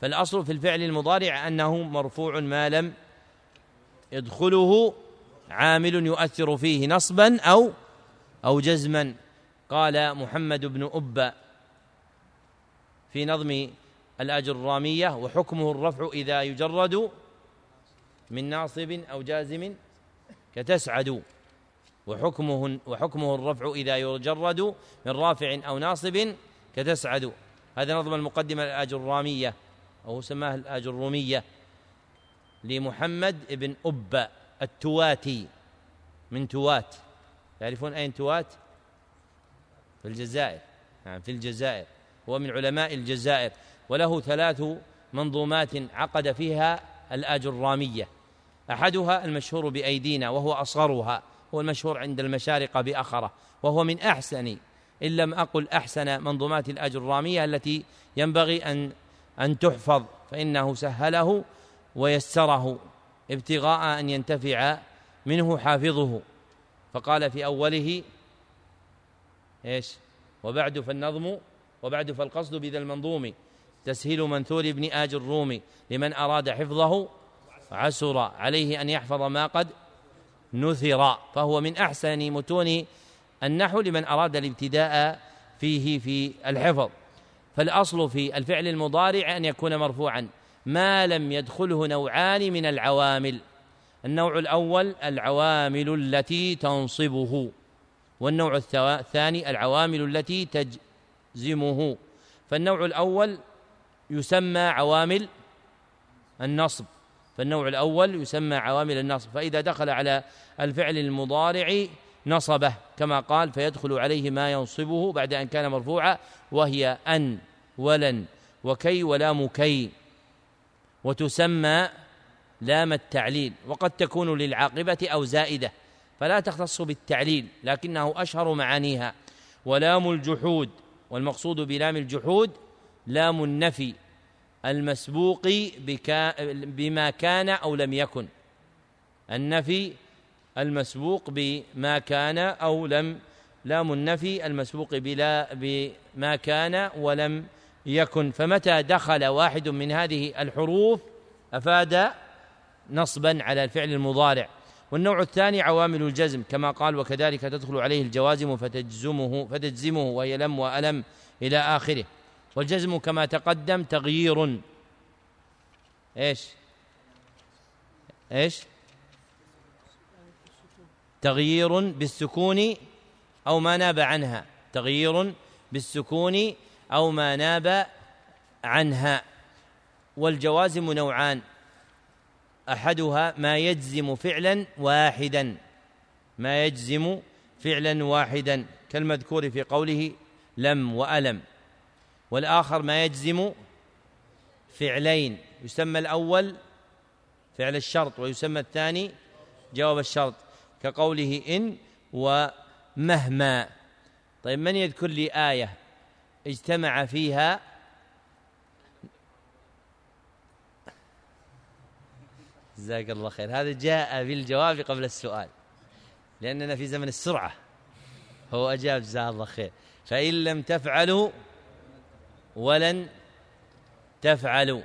فالأصل في الفعل المضارع أنه مرفوع ما لم يدخله عامل يؤثر فيه نصبا أو أو جزما. قال محمد بن أبا في نظم الأجرامية وحكمه الرفع إذا يجرد من ناصب أو جازم كتسعد وحكمه وحكمه الرفع إذا يجرد من رافع أو ناصب كتسعد. هذا نظم المقدمة الآجرامية أو سماه الآجرومية لمحمد بن أب التواتي من توات. تعرفون أين توات؟ في الجزائر نعم في الجزائر. هو من علماء الجزائر وله ثلاث منظومات عقد فيها الآجرامية. أحدها المشهور بأيدينا وهو أصغرها هو المشهور عند المشارقة بأخرة وهو من أحسن إن لم أقل أحسن منظومات الأجرامية التي ينبغي أن أن تحفظ فإنه سهله ويسره ابتغاء أن ينتفع منه حافظه. فقال في أوله إيش؟ وبعد فالنظم وبعد فالقصد بذا المنظوم. تسهيل منثور ابن آج الرومي لمن أراد حفظه. عسر عليه أن يحفظ ما قد نثر. فهو من أحسن متون النحو لمن أراد الابتداء فيه في الحفظ. فالأصل في الفعل المضارع أن يكون مرفوعا. ما لم يدخله نوعان من العوامل. النوع الأول العوامل التي تنصبه. والنوع الثاني العوامل التي تجزمه. فالنوع الأول يسمى عوامل النصب. فالنوع الأول يسمى عوامل النصب. فإذا دخل على الفعل المضارع نصبه كما قال فيدخل عليه ما ينصبه بعد أن كان مرفوعا وهي أن ولن وكي ولام كي وتسمى لام التعليل. وقد تكون للعاقبة أو زائدة. فلا تختص بالتعليل لكنه أشهر معانيها. ولام الجحود والمقصود بلام الجحود لام النفي المسبوق بكا بما كان أو لم يكن. النفي المسبوق بما كان أو لم لام النفي المسبوق بلا بما كان ولم يكن. فمتى دخل واحد من هذه الحروف أفاد نصبا على الفعل المضارع. والنوع الثاني عوامل الجزم كما قال وكذلك تدخل عليه الجوازم فتجزمه فتجزمه وهي لم وألم إلى آخره. والجزم كما تقدم تغيير. إيش؟ إيش؟ تغيير بالسكون أو ما ناب عنها. تغيير بالسكون أو ما ناب عنها. والجوازم نوعان أحدها ما يجزم فعلا واحدا. ما يجزم فعلا واحدا. كالمذكور في قوله لم وألم. والآخر ما يجزم فعلين. يسمى الأول فعل الشرط ويسمى الثاني جواب الشرط. كقوله إن ومهما. طيب من يذكر لي آية اجتمع فيها جزاك الله خير. هذا جاء بالجواب قبل السؤال لأننا في زمن السرعة. هو أجاب جزاه الله خير. فإن لم تفعلوا ولن تفعلوا.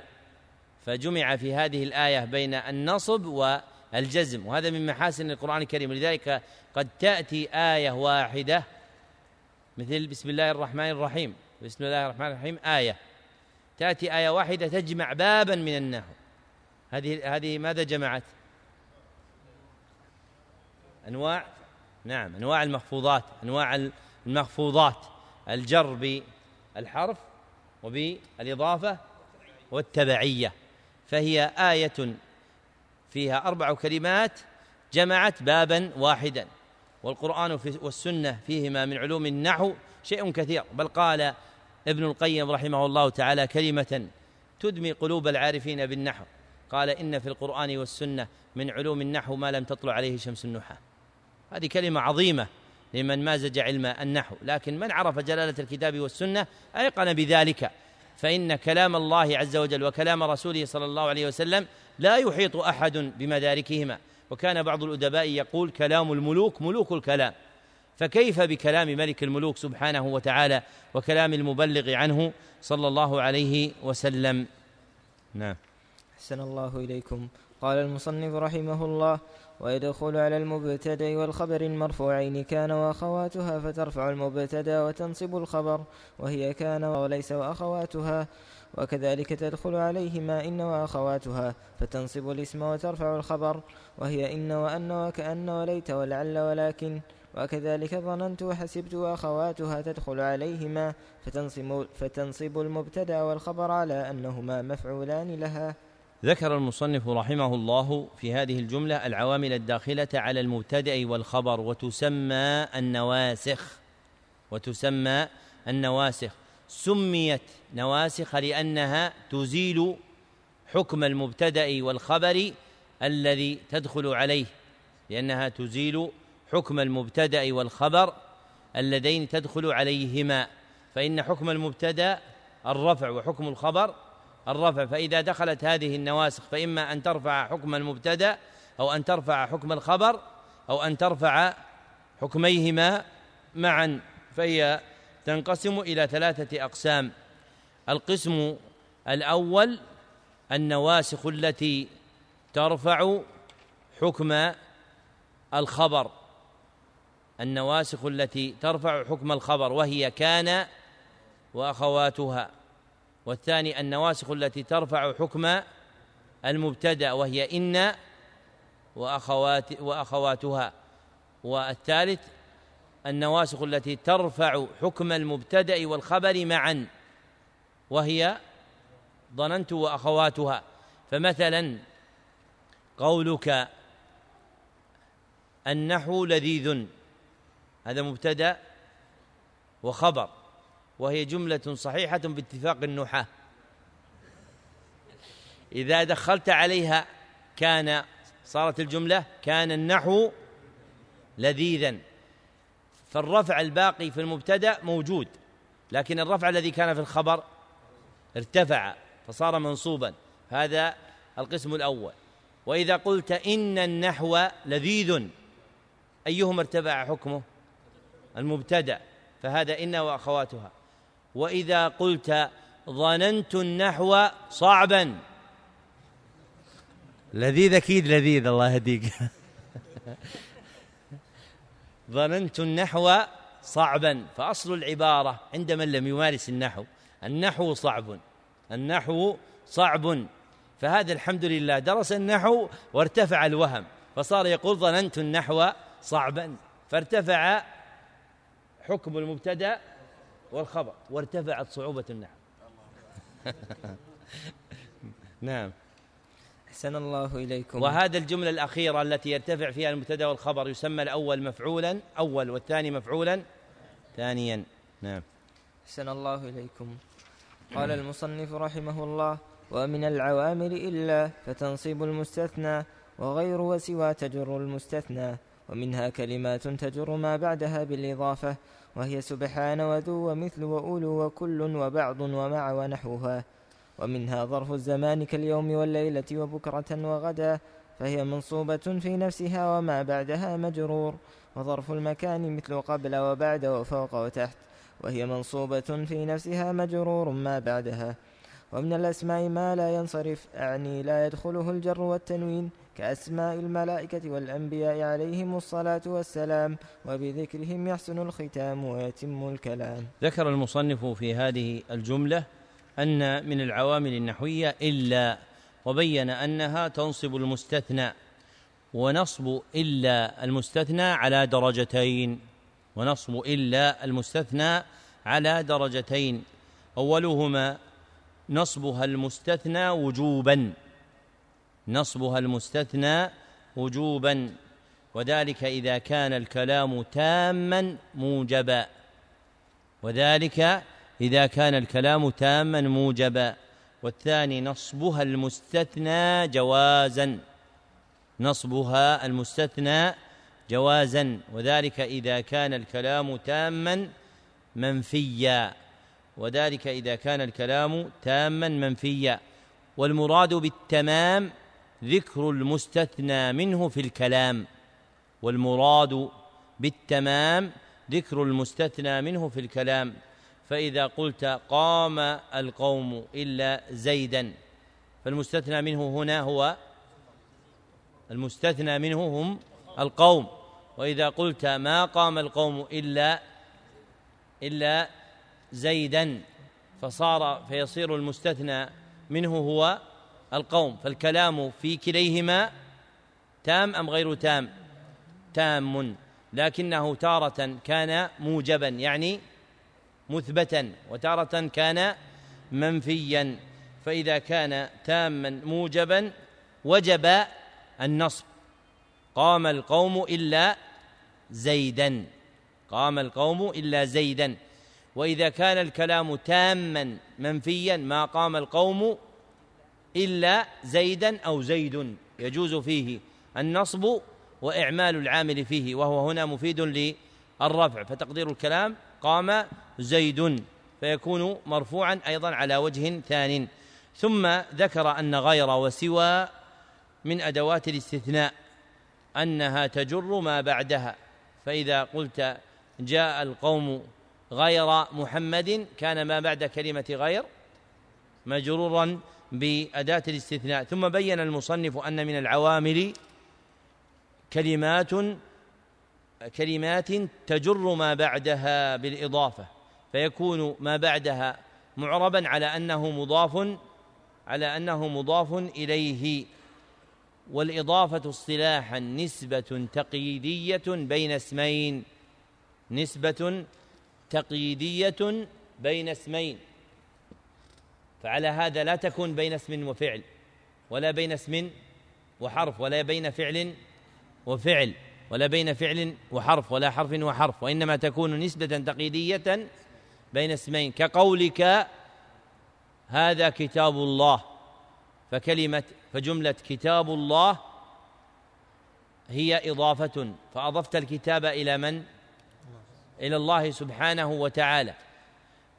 فجمع في هذه الآية بين النصب والجزم وهذا من محاسن القرآن الكريم. لذلك قد تأتي آية واحدة مثل بسم الله الرحمن الرحيم. بسم الله الرحمن الرحيم آية. تأتي آية واحدة تجمع بابا من النحو. هذه هذه ماذا جمعت؟ أنواع نعم أنواع المخفوضات أنواع المخفوضات الجر بالحرف وبالإضافة والتبعية. فهي آية فيها أربع كلمات جمعت بابا واحدا. والقرآن والسنة فيهما من علوم النحو شيء كثير. بل قال ابن القيم رحمه الله تعالى كلمة تدمي قلوب العارفين بالنحو. قال إن في القرآن والسنة من علوم النحو ما لم تطلع عليه شمس النحاة هذه كلمة عظيمة لمن مازج علم النحو لكن من عرف جلالة الكتاب والسنة أيقن بذلك. فإن كلام الله عز وجل وكلام رسوله صلى الله عليه وسلم لا يحيط أحد بمداركهما. وكان بعض الأدباء يقول كلام الملوك ملوك الكلام. فكيف بكلام ملك الملوك سبحانه وتعالى وكلام المبلغ عنه صلى الله عليه وسلم؟ نعم. أحسن الله إليكم. قال المصنف رحمه الله ويدخل على المبتدأ والخبر المرفوعين كان وأخواتها فترفع المبتدأ وتنصب الخبر وهي كان وليس وأخواتها وكذلك تدخل عليهما إن وأخواتها فتنصب الاسم وترفع الخبر وهي إن وأن وكأن وليت ولعل ولكن وكذلك ظننت وحسبت وأخواتها تدخل عليهما فتنصب, فتنصب المبتدأ والخبر على أنهما مفعولان لها. ذكر المصنف رحمه الله في هذه الجملة العوامل الداخلة على المبتدأ والخبر وتسمى النواسخ. وتسمى النواسخ. سميت نواسخ لأنها تزيل حكم المبتدأ والخبر الذي تدخل عليه. لأنها تزيل حكم المبتدأ والخبر اللذين تدخل عليهما. فإن حكم المبتدأ الرفع وحكم الخبر الرفع فإذا دخلت هذه النواسخ فإما أن ترفع حكم المبتدأ أو أن ترفع حكم الخبر أو أن ترفع حكميهما معا فهي تنقسم إلى ثلاثة أقسام. القسم الأول النواسخ التي ترفع حكم الخبر. النواسخ التي ترفع حكم الخبر وهي كان وأخواتها. والثاني النواسخ التي ترفع حكم المبتدأ وهي إن واخوات وأخواتها. والثالث النواسخ التي ترفع حكم المبتدأ والخبر معا وهي ظننت وأخواتها. فمثلا قولك النحو لذيذ هذا مبتدأ وخبر. وهي جملة صحيحة باتفاق النحاة. إذا دخلت عليها كان صارت الجملة كان النحو لذيذا. فالرفع الباقي في المبتدأ موجود لكن الرفع الذي كان في الخبر ارتفع فصار منصوبا. هذا القسم الأول. وإذا قلت إن النحو لذيذ أيهما ارتفع حكمه؟ المبتدأ. فهذا ان وأخواتها. وإذا قلت ظننت النحو صعبا. لذيذ أكيد لذيذ الله يهديك. ظننت النحو صعبا. فأصل العبارة عند من لم يمارس النحو النحو صعب النحو صعب. فهذا الحمد لله درس النحو وارتفع الوهم. فصار يقول ظننت النحو صعبا. فارتفع حكم المبتدأ والخبر وارتفعت صعوبة النحو نعم. أحسن الله إليكم. وهذا الجملة الأخيرة التي يرتفع فيها المبتدأ والخبر يسمى الأول مفعولا أول والثاني مفعولا ثانيا. نعم. أحسن الله إليكم. قال المصنف رحمه الله ومن العوامل إلا فتنصب المستثنى وغير وسوى تجر المستثنى ومنها كلمات تجر ما بعدها بالإضافة وهي سبحان وذو ومثل وأولو وكل وبعض ومع ونحوها. ومنها ظرف الزمان كاليوم والليلة وبكرة وغدا فهي منصوبة في نفسها وما بعدها مجرور. وظرف المكان مثل قبل وبعد وفوق وتحت وهي منصوبة في نفسها مجرور ما بعدها. ومن الأسماء ما لا ينصرف أعني لا يدخله الجر والتنوين. كأسماء الملائكة والأنبياء عليهم الصلاة والسلام وبذكرهم يحسن الختام ويتم الكلام. ذكر المصنف في هذه الجملة أن من العوامل النحوية إلا وبين أنها تنصب المستثنى ونصب إلا المستثنى على درجتين ونصب إلا المستثنى على درجتين أولهما نصبها المستثنى وجوبا. نصبها المستثنى وجوبا. وذلك إذا كان الكلام تاما موجبا. وذلك إذا كان الكلام تاما موجبا. والثاني نصبها المستثنى جوازا. نصبها المستثنى جوازا. وذلك إذا كان الكلام تاما منفيا. وذلك إذا كان الكلام تاما منفيا. والمراد بالتمام ذكر المستثنى منه في الكلام والمراد بالتمام ذكر المستثنى منه في الكلام. فإذا قلت قام القوم إلا زيدا فالمستثنى منه هنا هو المستثنى منه هم القوم. وإذا قلت ما قام القوم إلا إلا زيدا فصار فيصير المستثنى منه هو القوم فالكلام في كليهما تام أم غير تام؟ تام. لكنه تارة كان موجبا يعني مثبتا وتارة كان منفيا. فإذا كان تاما موجبا وجب النصب. قام القوم إلا زيدا. قام القوم إلا زيدا. وإذا كان الكلام تاما منفيا ما قام القوم إلا زيدا أو زيد. يجوز فيه النصب وإعمال العامل فيه وهو هنا مفيد للرفع. فتقدير الكلام قام زيد فيكون مرفوعا أيضا على وجه ثان. ثم ذكر أن غير وسوى من أدوات الاستثناء أنها تجر ما بعدها. فإذا قلت جاء القوم غير محمد كان ما بعد كلمة غير مجرورا. بأداة الاستثناء ثم بين المصنف أن من العوامل كلمات كلمات تجر ما بعدها بالإضافة فيكون ما بعدها معربا على أنه مضاف على أنه مضاف إليه والإضافة اصطلاحا نسبة تقييدية بين اسمين نسبة تقييدية بين اسمين. فعلى هذا لا تكون بين اسم وفعل ولا بين اسم وحرف ولا بين فعل وفعل ولا بين فعل وحرف ولا حرف وحرف وإنما تكون نسبة تقييديه بين اسمين. كقولك هذا كتاب الله فكلمة فجملة كتاب الله هي إضافة. فأضفت الكتاب إلى من؟ إلى الله سبحانه وتعالى.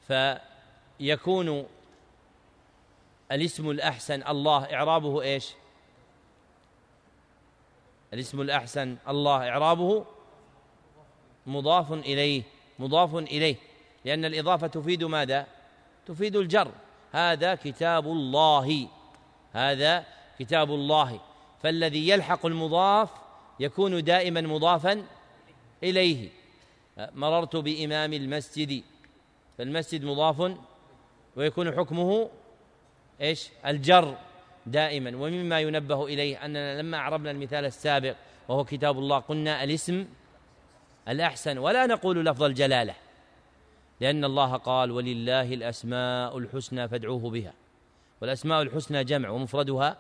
فيكون الاسم الأحسن. الله إعرابه إيش؟ الاسم الأحسن. الله إعرابه مضاف إليه مضاف إليه. لأن الإضافة تفيد ماذا؟ تفيد الجر. هذا كتاب الله. هذا كتاب الله. فالذي يلحق المضاف يكون دائما مضافا إليه. مررت بإمام المسجد. فالمسجد مضاف ويكون حكمه إيش؟ الجر دائما. ومما ينبه إليه أننا لما أعربنا المثال السابق وهو كتاب الله قلنا الاسم الأحسن. ولا نقول لفظ الجلالة لأن الله قال ولله الأسماء الحسنى فادعوه بها. والأسماء الحسنى جمع ومفردها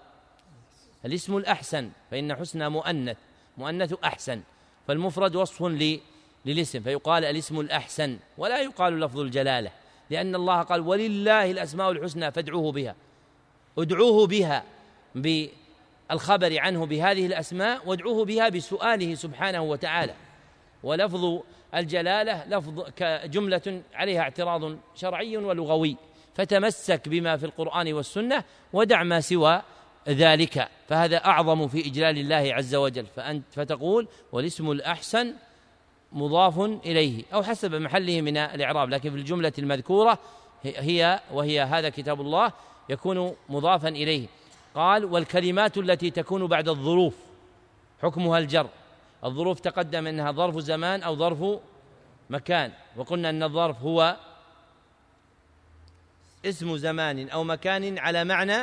الاسم الأحسن فإن حسنى مؤنث مؤنث أحسن. فالمفرد وصف للاسم فيقال الاسم الأحسن ولا يقال لفظ الجلالة لأن الله قال ولله الأسماء الحسنى فادعوه بها. ادعوه بها بالخبر عنه بهذه الأسماء وادعوه بها بسؤاله سبحانه وتعالى. ولفظ الجلالة لفظ كجمله عليها اعتراض شرعي ولغوي. فتمسك بما في القرآن والسنة ودع ما سوى ذلك. فهذا أعظم في إجلال الله عز وجل. فانت فتقول والاسم الأحسن مضاف إليه. أو حسب محله من الإعراب. لكن في الجملة المذكورة هي وهي هذا كتاب الله. يكون مضافا إليه. قال والكلمات التي تكون بعد الظروف حكمها الجر. الظروف تقدم أنها ظرف زمان أو ظرف مكان. وقلنا أن الظرف هو اسم زمان أو مكان على معنى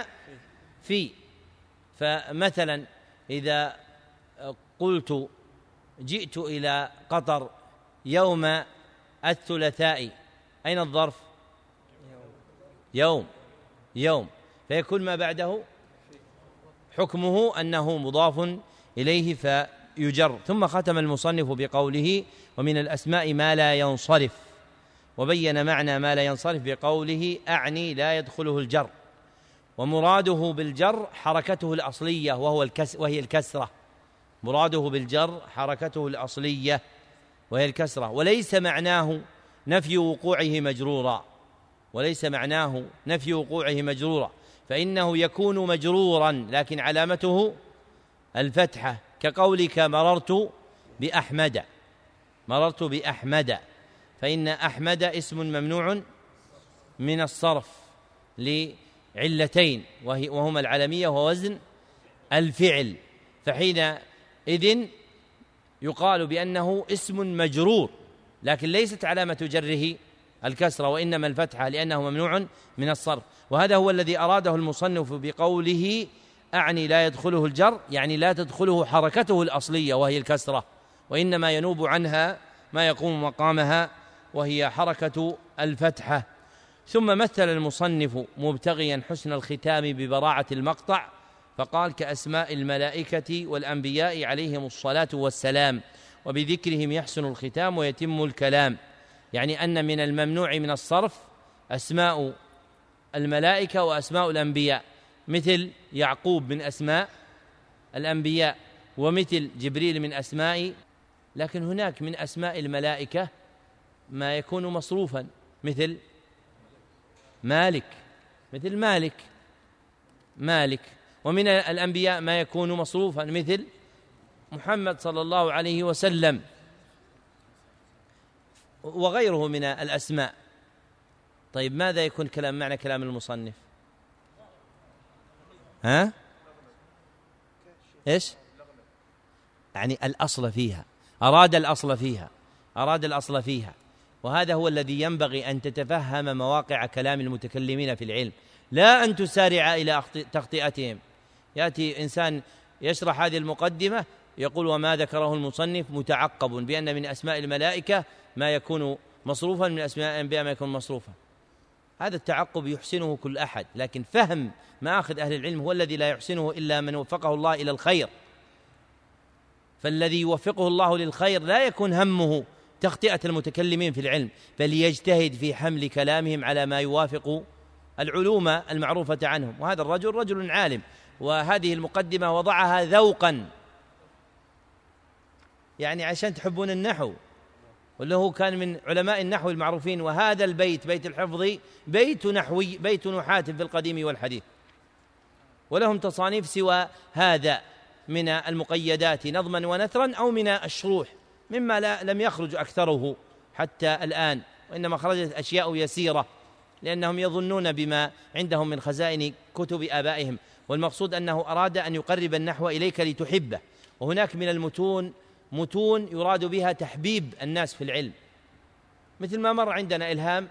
في. فمثلا إذا قلت جئت إلى قطر يوم الثلاثاء أين الظرف؟ يوم. يوم فيكون ما بعده حكمه أنه مضاف إليه فيجر. ثم ختم المصنف بقوله ومن الأسماء ما لا ينصرف وبين معنى ما لا ينصرف بقوله أعني لا يدخله الجر ومراده بالجر حركته الأصلية وهو الكس وهي الكسرة. مراده بالجر حركته الأصلية وهي الكسرة وليس معناه نفي وقوعه مجرورا. وليس معناه نفي وقوعه مجرورا فإنه يكون مجرورا لكن علامته الفتحة. كقولك مررت بأحمد. مررت بأحمد. فإن أحمد اسم ممنوع من الصرف لعلتين وهما العلمية ووزن الفعل. فحينئذ يقال بأنه اسم مجرور لكن ليست علامة جره الكسرة وإنما الفتحة لأنه ممنوع من الصرف. وهذا هو الذي أراده المصنف بقوله أعني لا يدخله الجر يعني لا تدخله حركته الأصلية وهي الكسرة وإنما ينوب عنها ما يقوم مقامها وهي حركة الفتحة. ثم مثل المصنف مبتغيا حسن الختام ببراعة المقطع فقال كأسماء الملائكة والأنبياء عليهم الصلاة والسلام وبذكرهم يحسن الختام ويتم الكلام. يعني أن من الممنوع من الصرف أسماء الملائكة وأسماء الأنبياء. مثل يعقوب من أسماء الأنبياء ومثل جبريل من أسماء لكن هناك من أسماء الملائكة ما يكون مصروفا. مثل مالك مثل مالك مالك. ومن الأنبياء ما يكون مصروفا. مثل محمد صلى الله عليه وسلم. وغيره من الأسماء. طيب ماذا يكون كلام معنى كلام المصنف؟ ها؟ إيش؟ يعني الأصل فيها. أراد الأصل فيها. أراد الأصل فيها. وهذا هو الذي ينبغي أن تتفهم مواقع كلام المتكلمين في العلم. لا أن تسارع إلى تخطئتهم. يأتي إنسان يشرح هذه المقدمة يقول وما ذكره المصنف متعقب بأن من أسماء الملائكة ما يكون مصروفا من أسماء الأنبياء ما يكون مصروفا. هذا التعقب يحسنه كل أحد لكن فهم مآخذ أهل العلم هو الذي لا يحسنه إلا من وفقه الله إلى الخير. فالذي يوفقه الله للخير لا يكون همه تخطئة المتكلمين في العلم بل يجتهد في حمل كلامهم على ما يوافق العلوم المعروفة عنهم. وهذا الرجل رجل عالم وهذه المقدمة وضعها ذوقا. يعني عشان تحبون النحو واللي هو كان من علماء النحو المعروفين وهذا البيت بيت الحفظ بيت نحوي بيت نحاة في القديم والحديث. ولهم تصانيف سوى هذا من المقيدات نظما ونثرا أو من الشروح مما لا لم يخرج أكثره حتى الآن وإنما خرجت أشياء يسيرة لأنهم يظنون بما عندهم من خزائن كتب آبائهم. والمقصود أنه أراد أن يقرب النحو إليك لتحبه وهناك من المتون متون يراد بها تحبيب الناس في العلم. مثل ما مر عندنا إلهام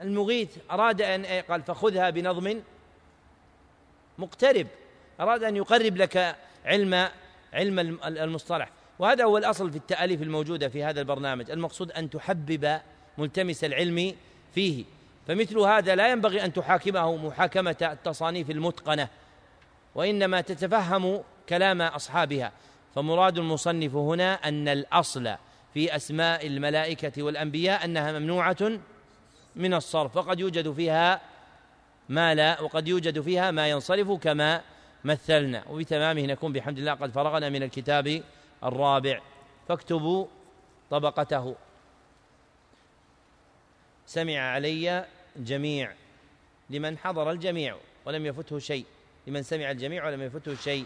المغيث أراد أن قال فخذها بنظم مقترب أراد أن يقرب لك علم علم المصطلح. وهذا هو الأصل في التأليف الموجودة في هذا البرنامج. المقصود أن تحبب ملتمس العلم فيه. فمثل هذا لا ينبغي أن تحاكمه محاكمة التصانيف المتقنة وإنما تتفهم كلام أصحابها. فمراد المصنف هنا أن الأصل في أسماء الملائكة والأنبياء أنها ممنوعة من الصرف وقد يوجد فيها ما لا وقد يوجد فيها ما ينصرف كما مثلنا. وبتمامه نكون بحمد الله قد فرغنا من الكتاب الرابع. فاكتبوا طبقته. سمع علي جميع لمن حضر الجميع ولم يفته شيء. لمن سمع الجميع ولم يفته شيء.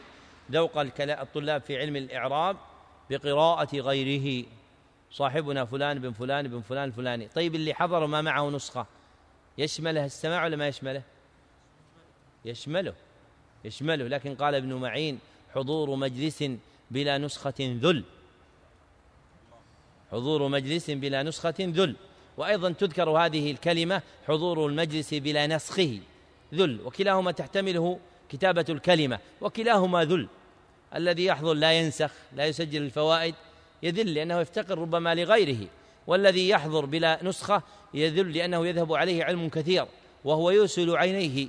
ذوق الطلاب في علم الإعراب بقراءة غيره. صاحبنا فلان بن فلان بن فلان الفلاني. طيب اللي حضر وما معه نسخة. يشمله السماع ولا ما يشمله؟ يشمله. يشمله. لكن قال ابن معين حضور مجلس بلا نسخة ذل. حضور مجلس بلا نسخة ذل. وأيضا تذكر هذه الكلمة حضور المجلس بلا نسخه ذل. وكلاهما تحتمله كتابة الكلمة. وكلاهما ذل. الذي يحضر لا ينسخ لا يسجل الفوائد يذل لأنه يفتقر ربما لغيره. والذي يحضر بلا نسخة يذل لأنه يذهب عليه علم كثير وهو يوسل عينيه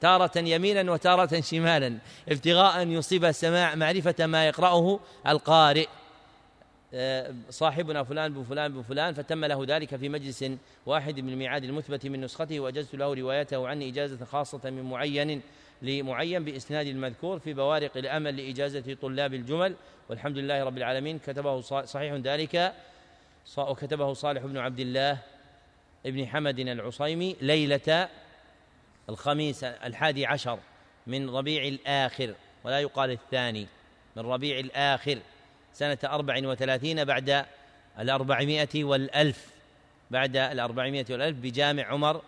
تارة يمينا وتارة شمالا ابتغاء أن يصيب السماع معرفة ما يقرأه القارئ. آه، صاحبنا فلان بن فلان بن فلان فتم له ذلك في مجلس واحد من الميعاد المثبت من نسخته وأجزت له روايته عني إجازة خاصة من معين لمعين بإسناد المذكور في بوارق الأمل لإجازة طلاب الجمل والحمد لله رب العالمين. كتبه صحيح ذلك. وكتبه صالح بن عبد الله ابن حمد العصيمي ليلة الخميس الحادي عشر من ربيع الآخر ولا يقال الثاني من ربيع الآخر سنة أربع وثلاثين بعد الأربعمائة والألف بعد الأربعمائة والألف بجامع عمر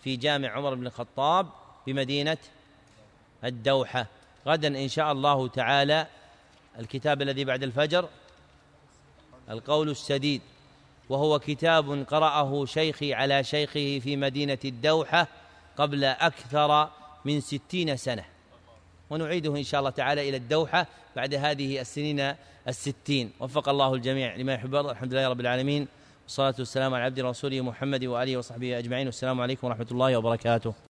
في جامع عمر بن الخطاب بمدينة الدوحة. غدا إن شاء الله تعالى الكتاب الذي بعد الفجر القول السديد وهو كتاب قرأه شيخي على شيخه في مدينة الدوحة قبل أكثر من ستين سنة. ونعيده إن شاء الله تعالى إلى الدوحة بعد هذه السنين الستين. وفق الله الجميع لما يحب الحمد لله رب العالمين. والصلاة والسلام على عبد رسوله محمد وآله وصحبه أجمعين. والسلام عليكم ورحمة الله وبركاته.